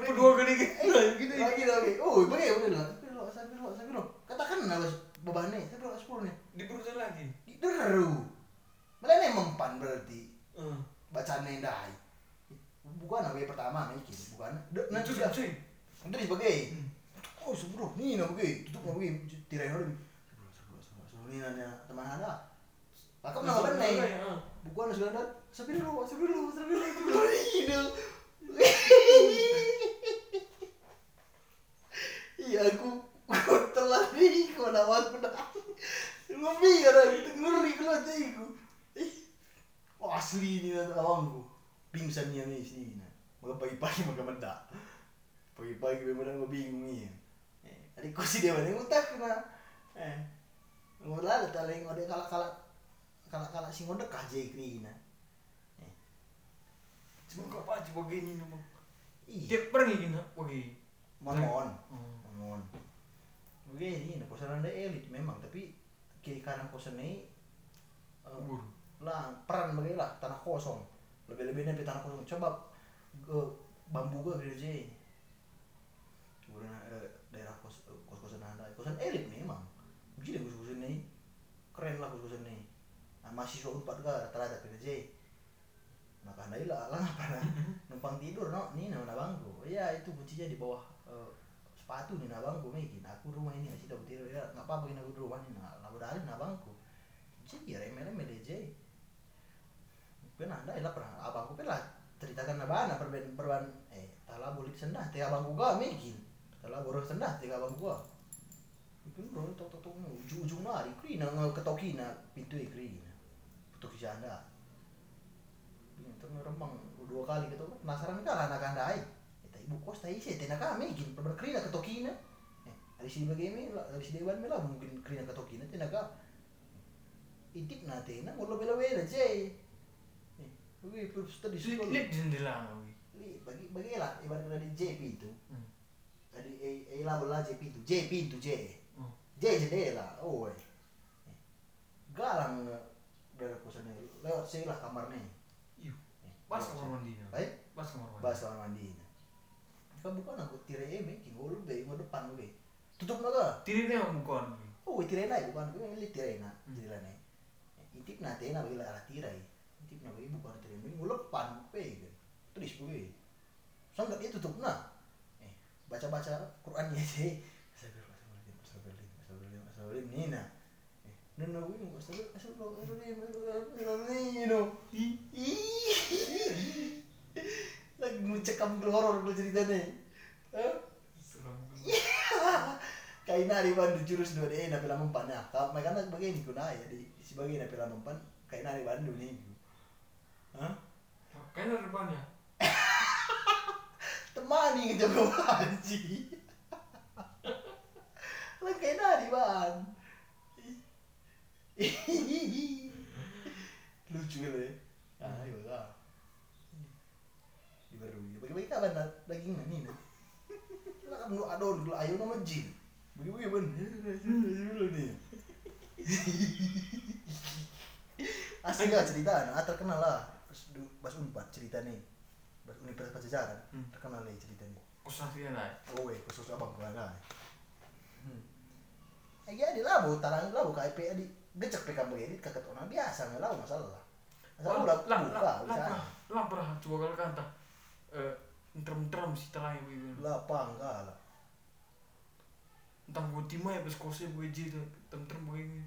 kedua kali Eh, gitu lagi lagi. Oh, bagaimana udah lah. Tapi lo, sampai lo, sampai lo. Katakan lah bebannya, tapi lo sepuluh nih. diperusahaan lagi. Deru. Malah mempan berarti hmm. bacaan yang dai. Bukan apa yang pertama nih, bukan. Nah, itu juga. sih Nanti sebagai. Hmm. Oh, sebelum nih nah begitu, tutup tirai lagi. Sebelum, sebelum, sebelum, sebelum ini nanya teman ada. Maka Nah, nama benar ya. Bukan sudah ada. Sampai dulu, sampai dulu, sampai dulu. Ini. Iya aku aku telah nih kau nawat pernah lebih ada ngeri kalau aku ih oh, asli ini awangku pingsan nih nih sini nah maka pagi-pagi maka mendak pagi-pagi memang aku bingung nih eh adikku si dewa ini utak kena eh ngulala taleng ngode kalak kalak kalak kalak sing ngode kaje krina Cuma kau apa coba gini nih bang. iya pergi gini pergi. mon mon Oh. mon oke ini kosan anda elit memang tapi kiri kanan kosan ini eh, Bur. Lah peran bagi lah tanah kosong. Lebih lebih nanti tanah kosong. Coba ke bambu gue gereja kemudian eh, daerah kos kos kosan anda kosan elit memang. Jadi kos kosan ini. Keren lah kos kosan ini. Nah, mahasiswa unpad ga rata-rata gereja nah karena ilah lah apa nah numpang tidur no nih nah bangku ya itu kuncinya di bawah eh, sepatu nih nah bangku mungkin aku rumah ini masih dapat tidur. Ya nggak apa-apa ini aku di rumah nih nah lalu dari nah bangku jadi ya remeh remeh DJ pernah ada lah pernah abangku pernah ceritakan abana perban perban eh tala boleh sendah teh abangku gak mungkin tala boleh sendah teh abangku gak mungkin bro tok tok tok ujung ujung nari krina ketokina pintu krina putuk si anda itu meremang dua kali gitu penasaran kan anak anda ai kita ibu kos tai sih tena kami gin perban krina ketokina eh dari sini bagaimana dari sini dewan mela mungkin krina ketokina tena ka intip na tena ngolo bela bela je eh terus tadi Lihat sekolah lihat jendela nih. Li, bagi bagi lah ibarat dari JP itu Hmm. tadi eh eh lah bola JP itu J pintu J Oh. J jendela oh eh galang dari kosannya lewat sih lah kamarnya Iyo. Eh, Pas lewat kamar mandinya. baik Pas kamar mandi. bahas kamar mandi kan bukan aku tirai eh making gue be mau depan gue tutup naga Tirine yang bukan. oh tirai naik bukan gue milih tirai na Hmm. jendela nih intip nanti na bagi lah tirai intip na bagi bukan tirai ini gue depan pe tulis gue sangat dia tutup na eh baca baca Quran ya sih Astagfirullahaladzim, astagfirullahaladzim, astagfirullahaladzim, astagfirullahaladzim, Nina. Eh, Nina gue ini astagfirullahaladzim, astagfirullahaladzim, no. Ih. Lagi mencekam ke horor ceritanya. Kayak nari ban di jurus dua deh, napi lama mempan ya. Kalau mereka nak begini kuna ya di si bagian napi lama mempan, kayak nari ban dulu nih. Hah? Kayaknya depannya. temani ngejaga banci lah kayak nari ban lucu gitu ya. Ayo lah di baru bagi-bagi kapan nak daging nih nih lah kan lu adon lu ayo nama jin. Bagi-bagi ban dulu nih asli gak cerita nah terkenal lah pas pas unpad cerita nih pas universitas pajajaran Hmm. terkenal nih cerita nih Kosan dia naik. oh weh khusus abang gua lah hmm. eh jadi lah bu tarang lah bu KIP di gecek PK begini kakek orang biasa nggak lah masalah masalah udah lah, lah, lah, lah, pernah coba kalau kanta. Eh, terem-terem si telai begitu. lah apa enggak lah Entah gue timah ya pas kosnya gue jadi terem-terem begini.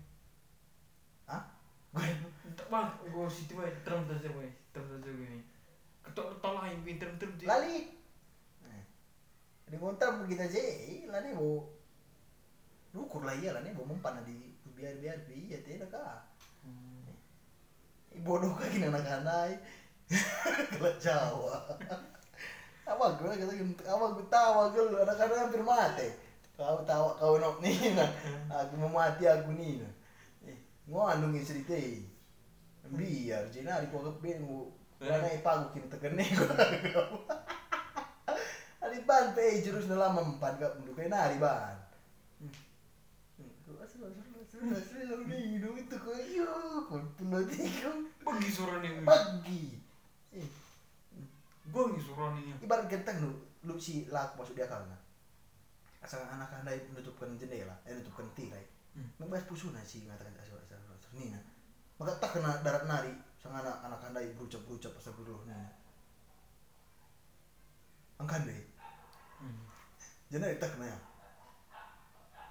Entah bang, gue si timah terem saja gue, terem saja gue. Ketok telai gue terem-terem jadi. lali. Eh. di ngontar begitu aja lah nih bu ukur lah iya lah nih bu mempan di biar biar iya tidak kah? Hmm. bodoh gini anak-anak kalau Jawa. Apa gue kata apa gue tawa gue anak-anak hampir mati. Kau tawa kau nok nih aku mau mati aku nih nah eh ngandung cerita biar jina di kau kepin bu karena ipa gue kini tegene Ari ban pe jurus dalam mempan gak mendukai nari ban. Selalu nih itu kau yuk tiga Pergi suara nih. pagi. Eh, Gue nih suara nih. ibarat genteng lu lu si laku masuk dia karena asal anak anda menutupkan jendela eh menutupkan tirai Hmm. membahas pusuna sih ngatakan asal asal asal nina maka tak kena darat nari sang anak anak anda berucap berucap asal dulu nina angkan deh Hmm. jadi tak kena ya.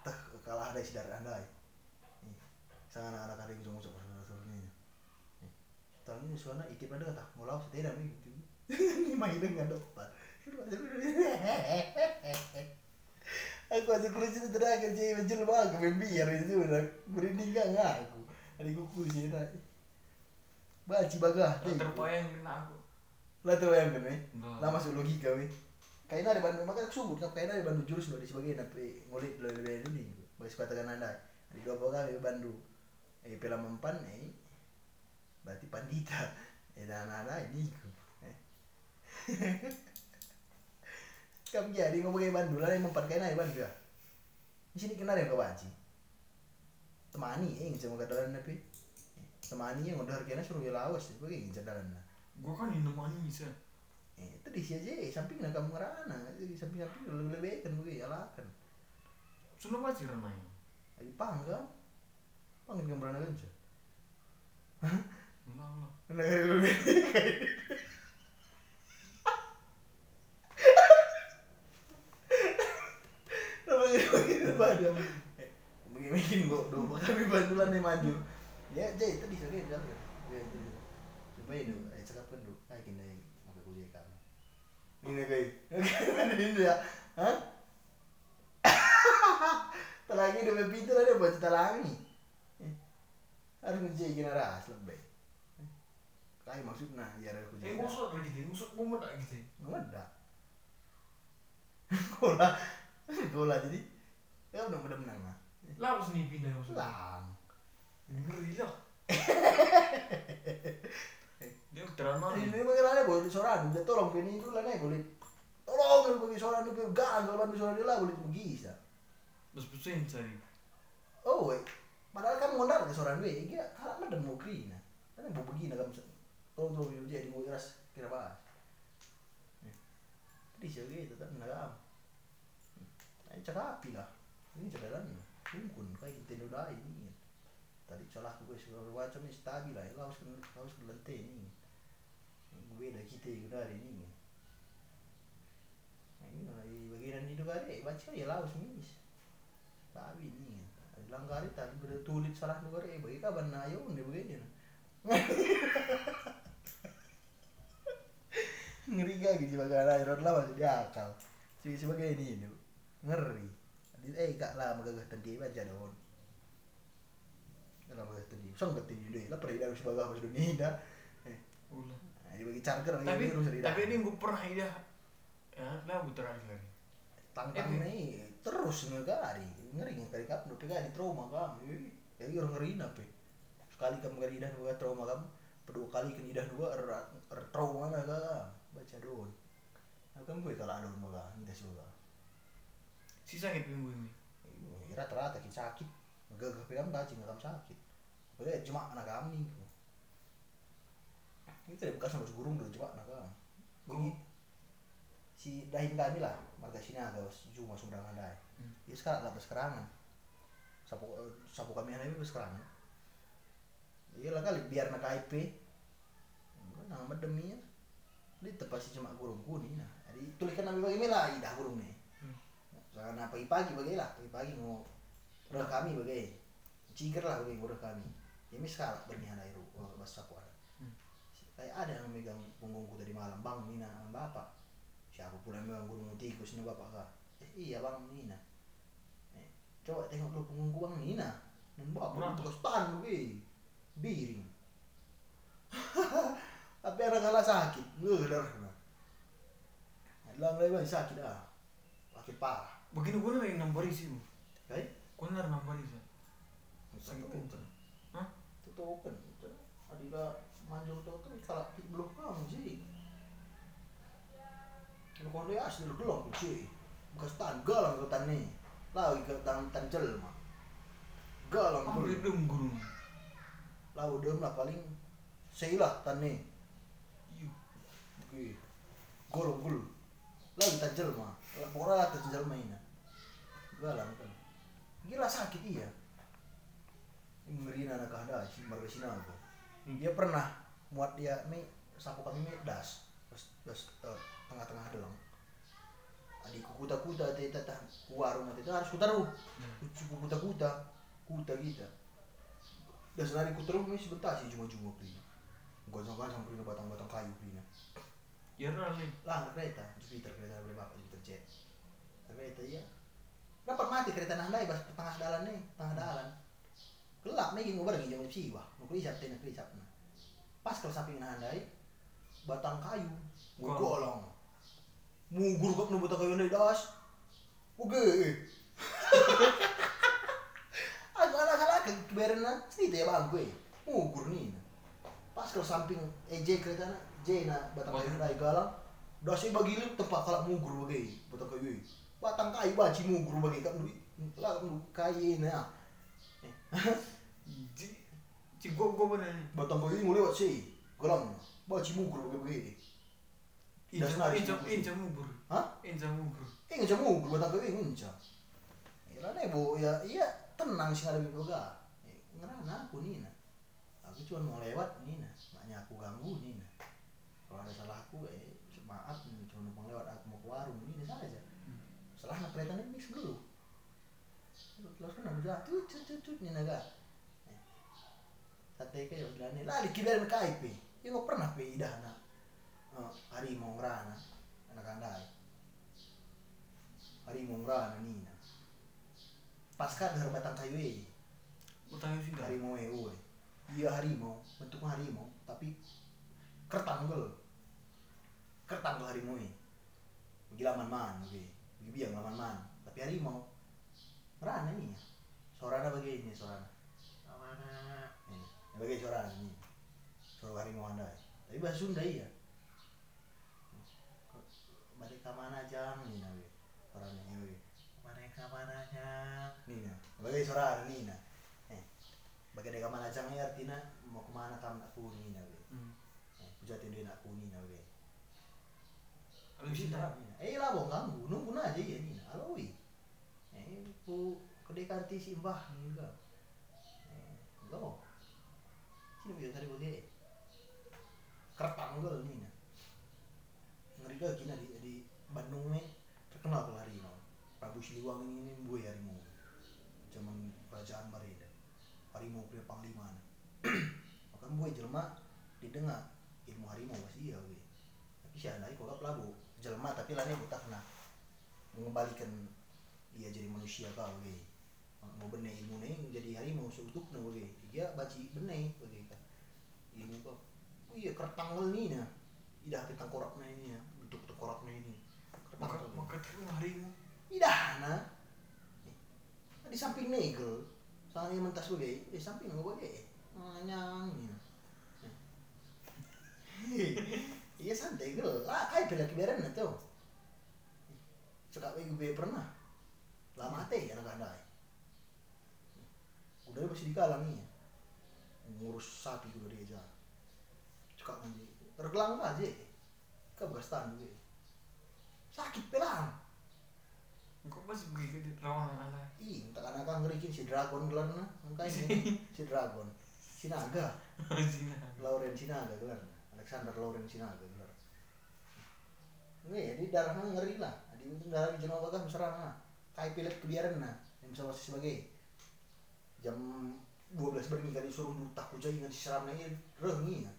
Tak kalah ada si darat anda Nih, sang anak anak anda yang ngucap asal asal nina Tahun ini suara itip ada kata ngolah seteda nih gitu. Ini main dengan depan aku aja kulit itu terakhir jadi mencul banget membiar itu udah. Merinding gak ngaku ada kuku sih nak baci bagah Terpayang kena aku. lah yang kan weh Enggak. lah masuk logika weh. Kayaknya ada bandu makanya subur kan kayaknya ada bandu jurus loh di sebagian tapi ngulit lo lebih nih bagi sepatakan anda. Di dua pokoknya ada bandu eh pela mempan eh. Berarti pandita. Eh dan ada ini eh. kamu jadi ngomong kayak bandu lah yang mempan kayaknya ada bandu ya di sini kenal yang kebaci temani eh nggak mau kadalan tapi temani yang udah harganya suruh ya lawas sebagai jadalan lah gua kan ini nemani bisa eh, itu di aja samping nak kamu ngerana di samping samping lebih lebih kan gue alakan sudah pasti renai lagi pangga panggil kamu berana aja enggak lah Begini bikin kok dua kami bantuan nih maju. Ya, jadi itu di sini kan. Ya itu. Coba ini, eh cakap kan dulu. Kayak gini, maka kuliah kamu. Ini kayak, ini ya, hah? Telangi udah pintu ada buat telangi. Eh, Harus ngejek gini ras lebih. Kayak maksudnya, ya ada eh kuliah. ngusut lagi gitu ngusut mumet lagi gitu Ngeda. Kola. Kola jadi. Ya udah udah menang lah. lah harus nih pindah maksudnya. Ngeri lah dia drama Ini mengenai boleh soran, udah tolong pini itu lah nih boleh. Tolong bagi soran itu gan kalau bantu soran dia lah boleh bisa. terus pusing cari Oh, weh. Padahal kan ngondar ke soran we, dia kalau ada mau krina. Kan mau begini kamu. Tolong tolong jadi mau iras kira bahas. Jadi sih gitu kan nagam. Ayo cakapi lah. Ini jalan Tungkun kayak kita udah ini. Salah gue segala macam ini stabil lah. Laos kan laos ke lantai ini. Gue dah kita udah hari ini. Ini bagian itu kali baca ya laos mis. Stabil ini. Langgar tadi udah tulis salah dua kali bagi kabar na ayo nih begini. ngeri gak gitu sebagai anak lah masih diakal sih sebagai ini ngeri Di- eh kak lah magagah tadi baca dong lah magagah tadi song ketin dulu lah pergi dari sebagai apa dunia dah. Eh ulah. nah, bagi charger tapi tapi ini gue pernah ida ya lah gue terakhir lagi. Tantang Eh, ini terus ngegari. Ngeri ngeri kap nu pegah di trauma kamu jadi orang ngeri nape sekali kamu ngeri dah dua trauma kamu kedua kali kan idah dua er, er trauma na ka baca doon nah kan gue kalau ada mga hindi suka sisa kayak minggu ini? Rata-rata sakit gagah baca nggak kamu sakit. Boleh cuma anak kami ini tidak bekas sama gurung dulu cuma anak kami. Si dahin kami lah marga sini agak cuma sumberangan dai Hmm. ya sekarang lah sekerangan sapu sapu kami anak itu sekerangan iya lah kali biar nak IP nah medemi ya. Di tepat si cuma gurung kuning nah jadi tuliskan nabi bagi lah idah gurung nih Hmm. karena pagi-pagi bagi lah. Pagi-pagi mau udah kami bagi ciger lah bagi udah kami. Ya mis kalah bernihan air bas sapu ada Hmm. kayak ada yang megang punggungku tadi malam bang Nina bapak. Siapa pula yang megang gunung tikus ini bapak kah? Eh, iya bang Nina eh, coba tengok dulu punggungku bang Nina dan bapak Berapa? itu kostan gue biring. Tapi anak kalah sakit gue darah Lang lagi sakit ah. Sakit parah. Begini gue lagi nambari sih Kayak gue nari nambari sih sakit Sakit open Hah? itu open adila manjung tuh tuh kalau belum kamu sih kalau kau dia asli belum sih bekas tan galang ke tan nih lagi ke tan tan jelma galang ambil belum dong gurung lau dem lah paling seilah tan nih iya Oke. Golong gul. Lagi tan jelma. Lah pokoknya tan jelma ini. Galang kan. Gila sakit iya. Ngeri anak ada si marga sinago. Dia pernah muat dia nih sapu kami nih das. Das, das eh, tengah-tengah doang. Adik kuta-kuta teh tatah warung nanti harus kutaruh. Cukup kuta-kuta. Kuta kita. Das nari kutaruh nih sebentar sih cuma-cuma pina. Gosong-gosong pina batang-batang kayu pina ya nih lah kereta Jupiter kereta boleh bapak Jupiter jet kereta iya dapat mati kereta nandai bas. Tengah dalan nih tengah dalan. Gelap nih gini ngobrol gini jam siwa mau kelisap teh kelisap nah pas kalau samping nandai batang kayu Golong. golong mugur kok nu buta kayu das. Oke. Agak anak anak keberan na cerita ya bang gue. Mugur nih pas kalau samping EJ kereta na J na batang kayu na galang. Das bagi lu tempat kalau mugur bagai buta kayu batang kayu baci mugur bagai kan lu lah lu kayu na Ji, ci gua gua bener. batang kayu ini lewat sih mugur bagai bagai Das Inca, nari inca, sih. inca mubur. Hah? Eh nggak jamu, gue batang kayu ngunca. Ya nih bu, ya iya tenang sih ada bibi ga. Ngerana aku nih nah. Aku cuma mau lewat nih nah, maknya aku ganggu nih nah. Kalau ada salah aku, eh maaf nih, cuma numpang lewat aku mau ke warung ini saja. Salah nak kelihatan ini mix dulu. Terus kan udah tut tut tut tut nih naga. Sate kayak udah nih, lah dikibarin KIP. Ya nggak pernah pe idah nak. Eh, harimau ngerana, anak andai harimau ngerana nih nah. Pasca dari batang kayu eh, Utangnya sih dah. harimau eh, uwe. Iya harimau, bentuknya harimau, tapi kertanggel, kertanggel harimau eh. Gila man man, oke, laman man, tapi harimau. Ngerana nih, ya. suaranya begini suaranya. Mana? Ini, bagaimana suaranya nih, suara harimau anda. Tapi bahasa Sunda iya. Ke mana jam nih nabi, suaranya ini. Ke mana jam? Nih nah, bagaimana suara nih nah. Eh, bagaimana ke mana jam ya artinya mau ke mana kamu nak kuni nabi. Hmm. Eh, pujatin dia nak kuni nabi. Habis itu. Eh lah bong ganggu, nunggu aja ya nih, aloi. Eh, ku kedekati si mbah nih. Eh, mau. Sini biar tadi bagi. Kertang gue nih nah. Ngeri gak kina di, di Bandung nih terkenal kalau harimau. Prabu Siliwangi ini ini buaya harimau. Zaman kerajaan Marida. Harimau punya panglima. nah. Makan buaya jelma didengar ilmu harimau pasti ya gue tapi sih ada kok pelabu jelma tapi lainnya buta kena. Mengembalikan dia jadi manusia kau ge mau benih ilmu nih jadi harimau seutuh nih ge dia baci benih ge kan ilmu kok oh iya kertanggal nih nah idah kita tengkoraknya ini ya. Bentuk tengkoraknya ini Maka maka terus harimau. idah nah Eh, di samping negel soalnya mentas gue di samping gue ge nyang ini iya santai. Gelak kayak bela kibaran na tuh. Suka gue pernah. Lama teh anak anda udah masih dikalang nih ngurus sapi juga dia aja suka nanti tergelang aja ke bekas gue sakit pelang. Kok masih begitu di rawangan anak? ih tak anak kan ngerikin si dragon gelar na makanya si dragon. Si naga. Sini. Lauren Sinaga gelar Alexander Lauren Sinaga gelar Nih, di darahnya ngeri lah. Di ujung darah di Jawa kan serang lah. Kayak pilek kebiaran nah. Yang bisa masih sebagai jam 12 bermi kali suruh buta kucai dengan diseram lagi rengi ya.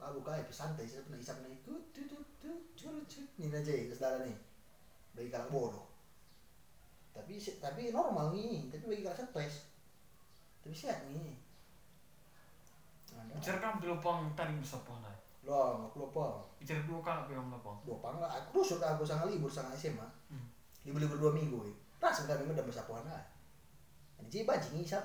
Lalu kayak pesantai saya pernah isap nih. Tut tut tut tut curut cut. Ini aja ya kesadaran nih. Bagi kalang bodoh. Tapi tapi normal nih. Tapi bagi kalang stres. Tapi sehat nih. Bicara kan belopang tadi besar pohon lah. Lah, nggak lupa. Bicara dua kan apa yang belopang? dua pangla aku rusuk aku sangat libur sangat SMA Hmm. libur libur dua minggu eh. rasa kami udah bersapuan lah. Jadi bajing ngisap.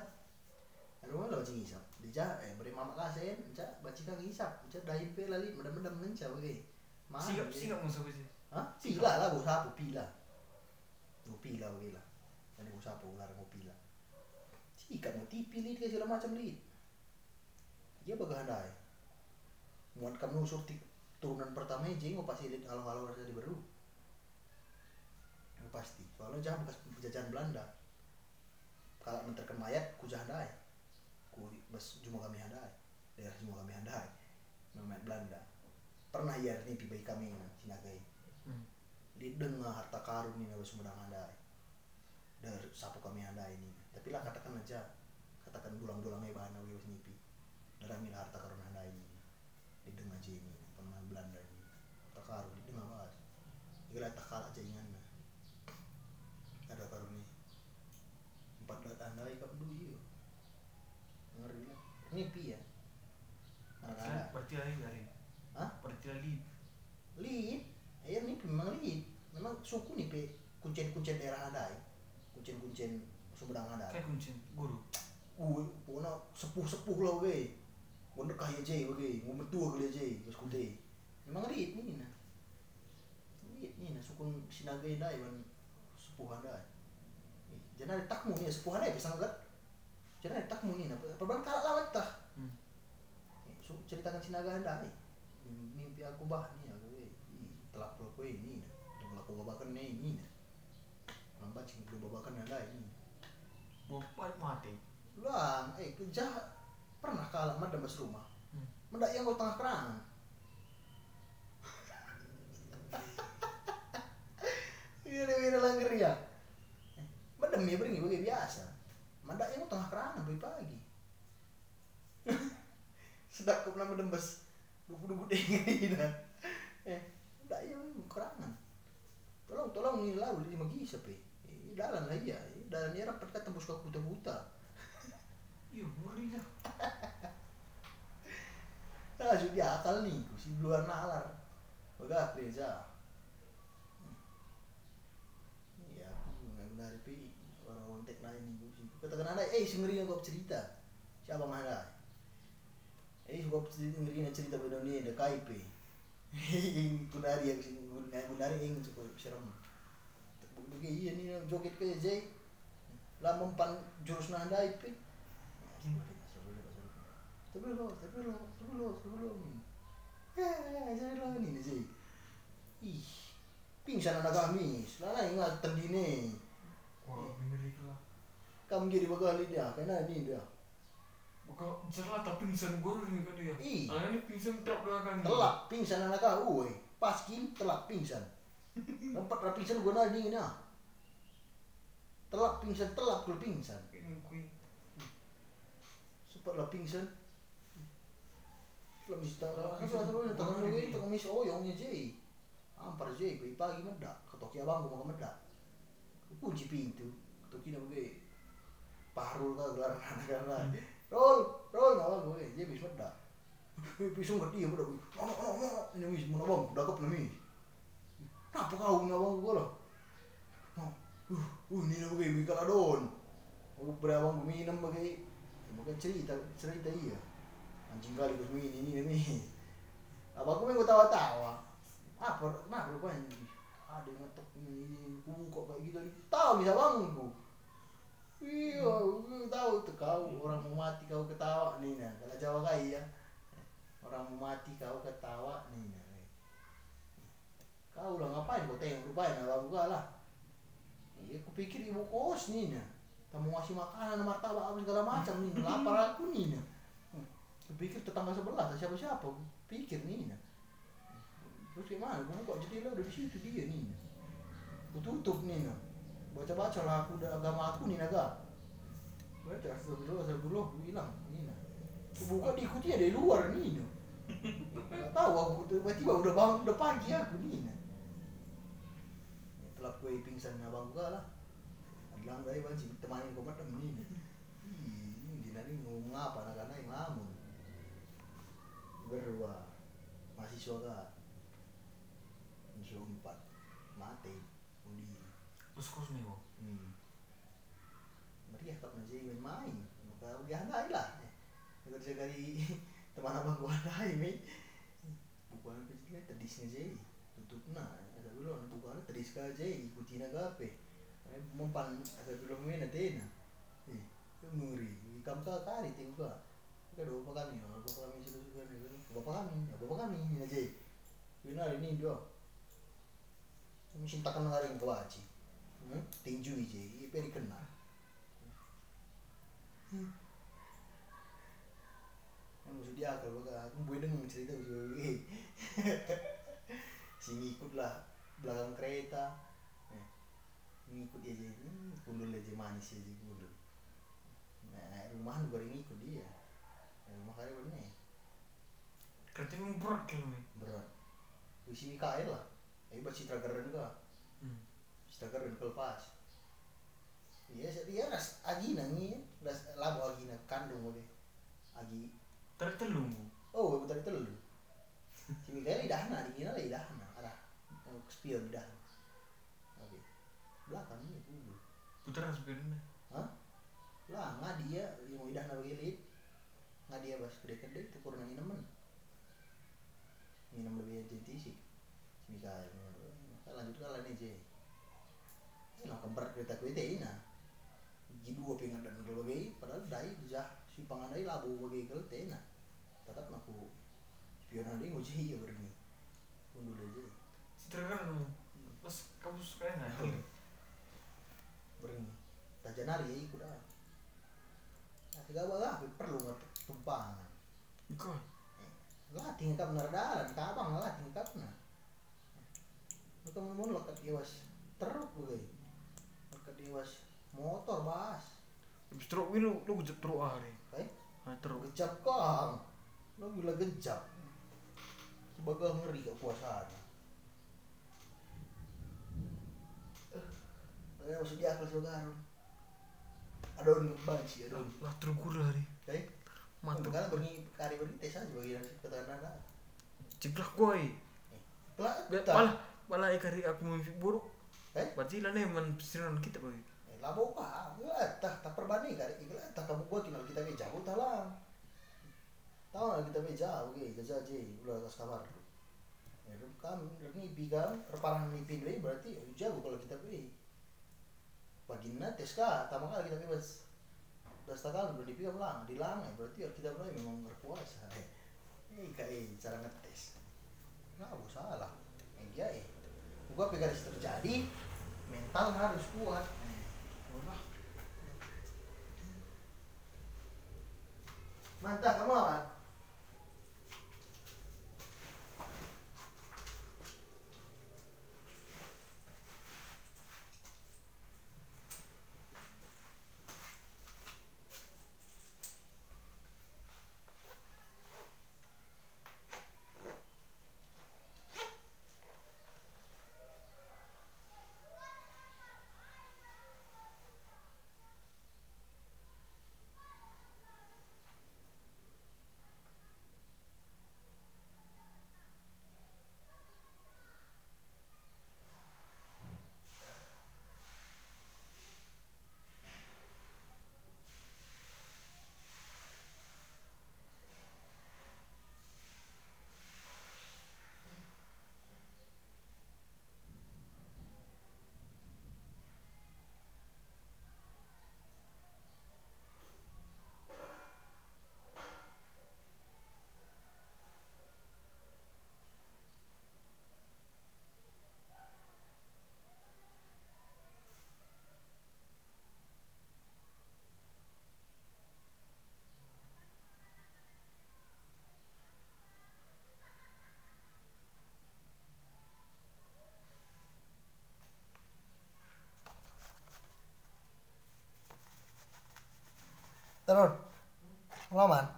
Aduh mana bajing ngisap. Dija eh beri mama kasen enca bajing kang ngisap. Enca dahin pe lali medam medam ngenca bagai mana Sigap sigap musuh sih. hah? Pila lah gua sapu pila. Gua pila bagai lah. Jadi gua sapu larang gua pila. Sikat mau tipi lid segala macam lid. Dia bagai handai muat kamu surti turunan pertama aja nggak pasti lihat halo-halo dari baru pasti. Soalnya jangan bekas penjajahan Belanda. Kalau menterkan mayat ku jandai ku bas cuma kami handai daerah cuma kami handai mayat Belanda. Pernah ya mimpi bayi kami nah, sinagai. Hmm. di dengar harta karun ini harus sumedang handai dari sapu kami handai ini. Tapi lah katakan aja katakan dulang-dulangnya bahan awi mimpi. Dari ambil harta karun handai ini di dengar aja ini pernah Belanda ini harta karun di dengar bahas Gila tak kalah aja ingan ada karun ini empat belas handai kap dulu iya ngeri lah mimpi ya anak-anak Berarti hari hari. Hah? Berarti hari. lead ayo mimpi memang lead pe kuncen-kuncen daerah ada kuncen-kuncen Sumedang ada kayak kuncin guru. Uh pokoknya sepuh-sepuh lah we Wonder kaya je we mau metua kali je bos kute memang rit ni na rit ni na sukun sinaga ina iban sepuh anda jangan ada takmu ni sepuh anda pisang gat jangan ada takmu ni na perban kalah lawan tah? Hmm. so ceritakan sinaga anda ni mimpi aku bah ni aku we telak pulau kue ni na tunggu aku babakan ni ni na sing belum babakan anda ini bapak mati Lang, eh kerja pernah kalah mana mas rumah. Hmm. Mendak yang kau tengah kerang. Iya, ini langgar ya. Madam ya beringi bagi biasa. Mendak yang kau tengah kerang pagi pagi. Sedap kau pernah medembes dubu-dubu dengi dah. Eh, mendak yang kerangan. Tolong, tolong ini lalu di magi siapa? Eh, dalan lah iya, dalan ya rapat kata tembus ke buta-buta. iya ngeri dah Ah, sudah akal nih, si luar nalar. Baga Reza. Iya, aku nggak benar pi orang-orang tek lain nih. Si katakan ada, eh yang kau cerita. Siapa mana? Eh, kau cerita ngeri cerita pada ni ada KIP. Yang kunari yang si kunari yang cukup serem. Begini iya nih joget ke Jay. Lah mempan jurus nanda IP. Tapi lo, tapi lo, tapi lo, tapi lo. Eh, jadi lo ini nih sih. Ih, pingsan anak kami. Selama ingat tendine. wah ngeri lah Kamu jadi bakal dia, karena ini dia. Buka cerlah tapi pingsan guru ni kan dia. Ih. Ah ini pingsan tak belakang. Telak pingsan anak kau, woi. Pas kin telak pingsan. Nampak lah pingsan gua nadi ni nah. Telak pingsan, telak kul pingsan. Ini. Sempat lah pingsan. Kalau mesti tak kan kalau terus tak kan lagi tak mesti oyongnya je. Ampar je, kau pagi medak. Ketoki abang gua mau medak. Kunci pintu. Ketoki nak pergi. Parul ka gelar anak-anak. Roll, roll ngawang gue, dia bisa medak. Pisung ngerti ya medak. No, no, no, no. Ini mis, dakap na mis. Kenapa kau ngawang gue loh? Uh, uh, ini nak pergi, bikal adon. Aku berawang minum bagi. Bukan cerita, cerita iya. Anjing kali gue ini, ini, ini. Abang gue gue tawa-tawa. Apa, kenapa lu anjing? Ada yang ngetok ini, kubu kok kayak gitu. Tahu bisa bang gue. Iya, gue tahu tuh kau orang mau mati kau ketawa nih nah. Kalau Jawa kaya ya. Orang mau mati kau ketawa nih Kau lah ngapain kau tengok lupain abang gua lah. Iya, aku pikir ibu kos nih nah. Kamu ngasih makanan, martabak apa segala macam nih. Lapar aku nih nah. Aku pikir tetangga sebelah atau siapa-siapa. Aku pikir nih nah. Terus gimana? Gue kok jendela udah di situ dia nih. Nah. Aku tutup nih nah baca-baca lah aku udah agama aku nih naga baca astagfirullah astagfirullah aku bilang ini nah aku buka diikuti dari luar nih nah tahu aku tiba-tiba udah bangun udah pagi aku nih nah gue pingsan abang gua lah bilang dari bang sih temanin kau macam ini ini di nani ngomong apa anak-anak yang lamun berdua mahasiswa kak mahasiswa empat mati undi Kos-kos nih kok. Hmm. Meriah tak nanti main-main. Maka udah handai lah. Saya kali teman abang gua handai mi. Bukan kecil tadis aja. Tutup na. Ada dulu bukan tadis aja. Ikuti na gape. Mempan ada dulu mi nanti na. Eh, muri. Kamu kah kari tengok ka. Kada bapak kami, bapak kami sudah sudah. Bapak kami, bapak kami aja. Benar ini dia. Kami cintakan ngaring kewaji. Hmm? tinju aja, itu dikenal. Yang maksud dia kalau aku boleh dengar cerita begitu. si ngikut lah belakang kereta. Eh, ngikut dia aja, hmm, kundul aja manis aja kundul. Nah, naik rumahan gue ngikut dia. Naik rumah kaya bener Kereta memang berat nih. berat. Di sini KL lah. Eh, buat citra keren kah? Hmm. Citra keren kelepas. Iya, dia ras agina nih, ras labu agina kandung oke. Agi Tertelung. Oh, betul lu. Si Mikael idahna, di kira idahna, spion idahna. Oke. belakang ini dulu Putaran sepedanya. hah lah nggak dia yang mau idah nabi nggak dia bas gede gede itu kurang nemen minum lebih jadi sih kan lanjut kalian aja Nah, kembar kereta kue teh ina. Ji dua pingan dan kalau bagi, padahal dai jah si pangan dai labu bagi kalau teh ina. Tetap aku spion nanti nguji ya berni. Kan pas kamu suka nggak? berni. Tajanari ya ikut ah. Nah, tiga balah perlu nggak tumpangan. Ikut. Lah tingkap nerdalan, kabang lah tingkapnya. Itu mun lekat dewas teruk gue. Lekat dewas motor bas. Habis terus lu lu gejep terus hari. Eh, Ah terus. gejap kang. Lo bila gejap. Sebagai ngeri kekuasaan. Eh, masuk di akal juga kan. Adon banci adon. Lah terus kurang hari. Eh, Mantap. Makanya berni kari berni tes aja bagi nasi keterangan. Ciplak gue. Lah, Biar tak. malah malah ikari aku mimpi buruk. Eh? Berarti lah nih mensiran kita bagi. Eh, lah mau apa? Enggak, tak tak perbanding kali. Enggak, tak kamu buat kenal kita be jauh tak lah. Tahu nggak kita be jauh, oke, jaja aja, udah atas kamar. Ya, itu kan, ini pigang, reparang nipin be berarti ya, jauh kalau kita be. Pagi tes kah, tamu kali kita bebas. Das takal udah dipigang lang, dilang, ya, berarti ya kita mulai memang berpuasa. Eh, kayak cara ngetes. Nggak mau salah. Eh, iya eh. Gua pegang terjadi, mental harus kuat. Eh. Mantap kamu apa? Terus, ngelaman?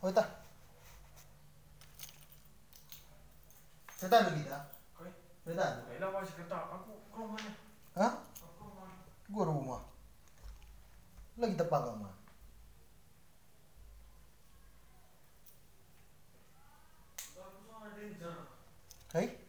Oh itu. Cerita dulu kita. Cerita. Kailan masih kata aku ke mana? Hah? Gua rumah. Lagi tepang mah. Aku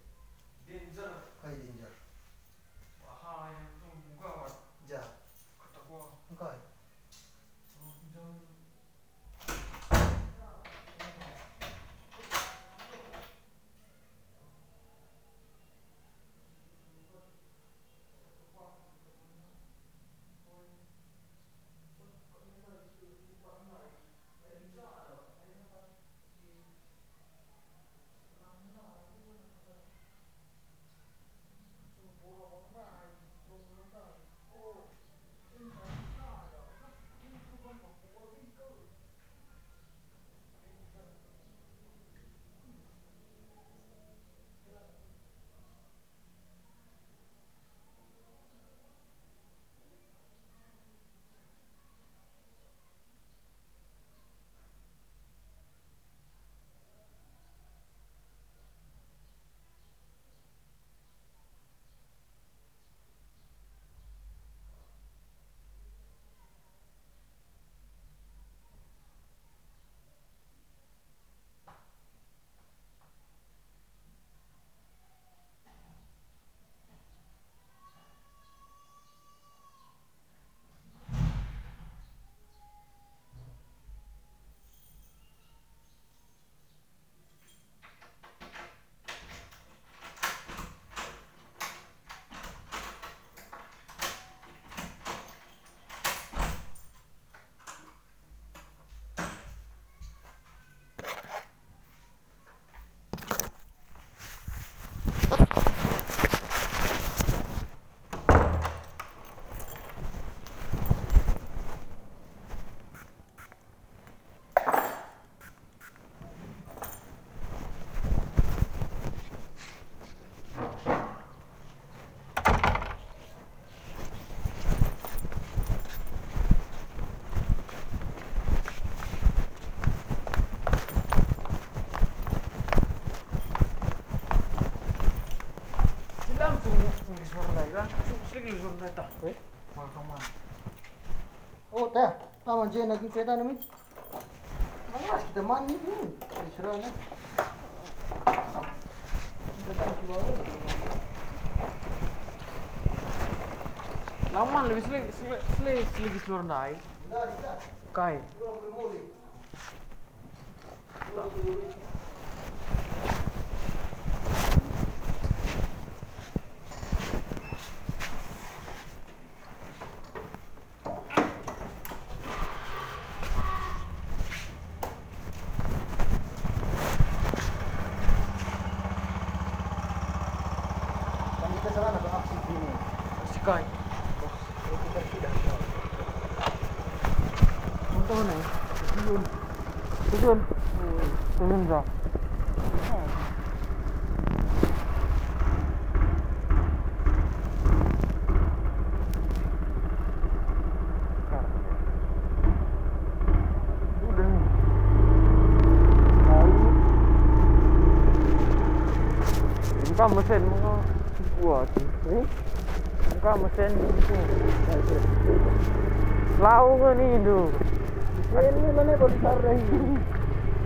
lah sering di suara tak Eh? makaman Oh, teh. Sama je lagi kereta ni. Malas kita mandi ni. Isra ni. Kita tak cuba. laman lebih sering sering sering di suara naik Dah, dah. kai Kurang boleh boleh. Kan kita salah nak aksi sini. si kai Kalau kita tidak. contoh nih tujuan tujuan tujuan dah udah nih lalu kan mesin mau buat eh kan mesin lau kan ini tuh Ini mana boleh tarik.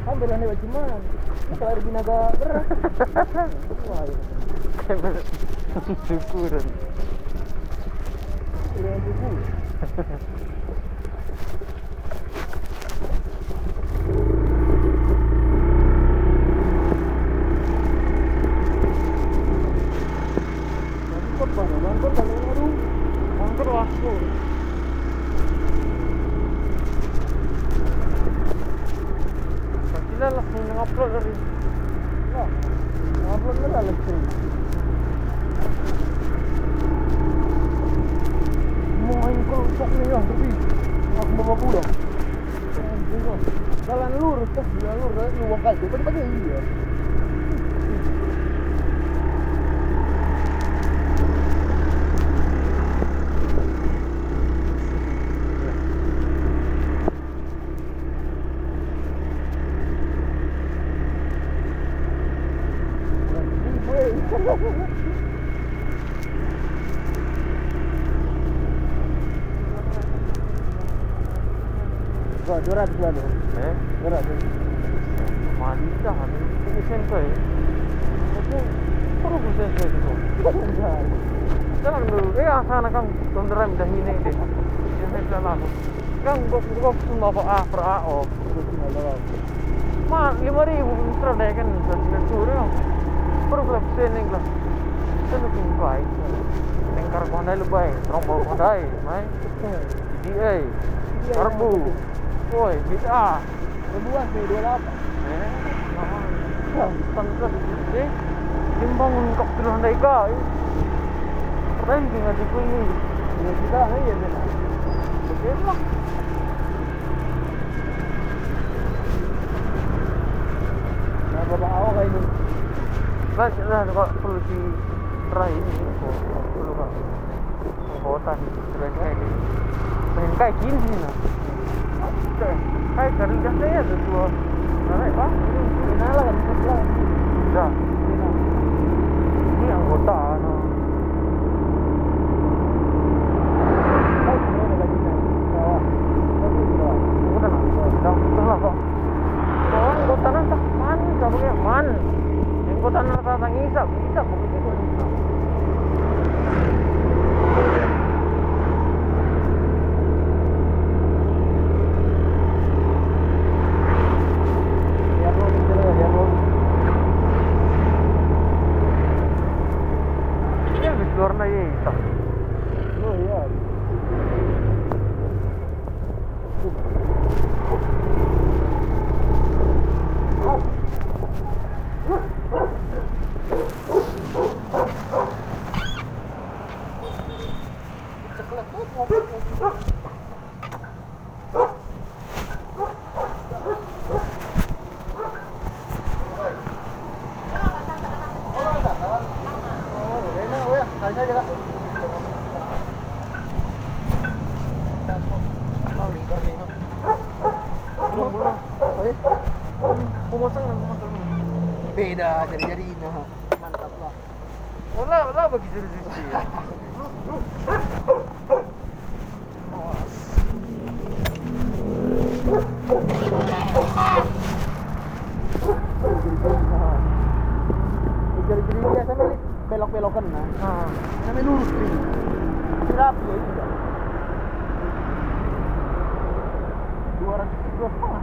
Ambil ane cuman. Kita ada binaga berat. Wah, kayak syukuran ini yang untuk terus handai kau. Pernah tinggal di sini. Ya kita nih ya benar. Begitu lah. Nah bapak awak kayak ini. Baik lah kok perlu di try ini kok perlu kok. Kota selain kayak ini. Pengen kayak gini sih nah. Oke, kayak garing gas saya tuh dua. Nah, pak, Kenal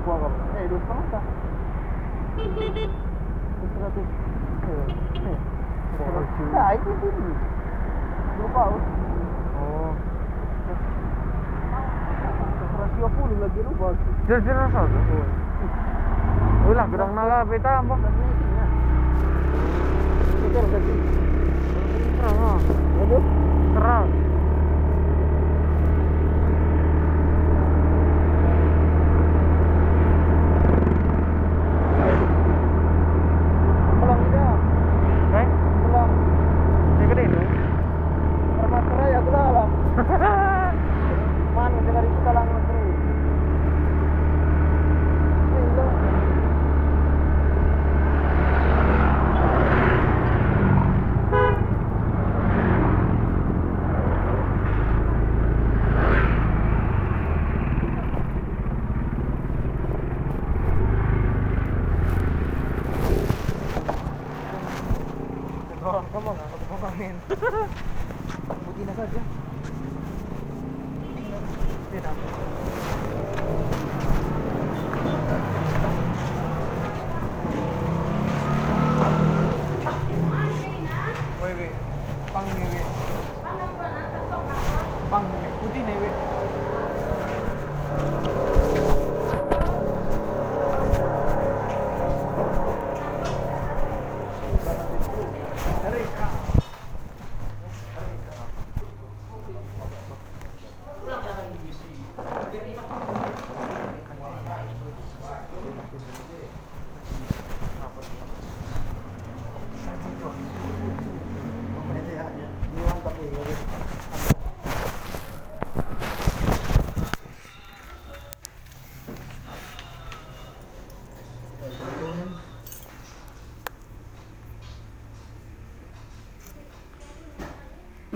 gua eh dua setengah seratus. Eh, eh oh, nah itu lupa oh. Seratus puluh lagi lupa jelas satu ulah gerang naga peta apa ya. terang terang.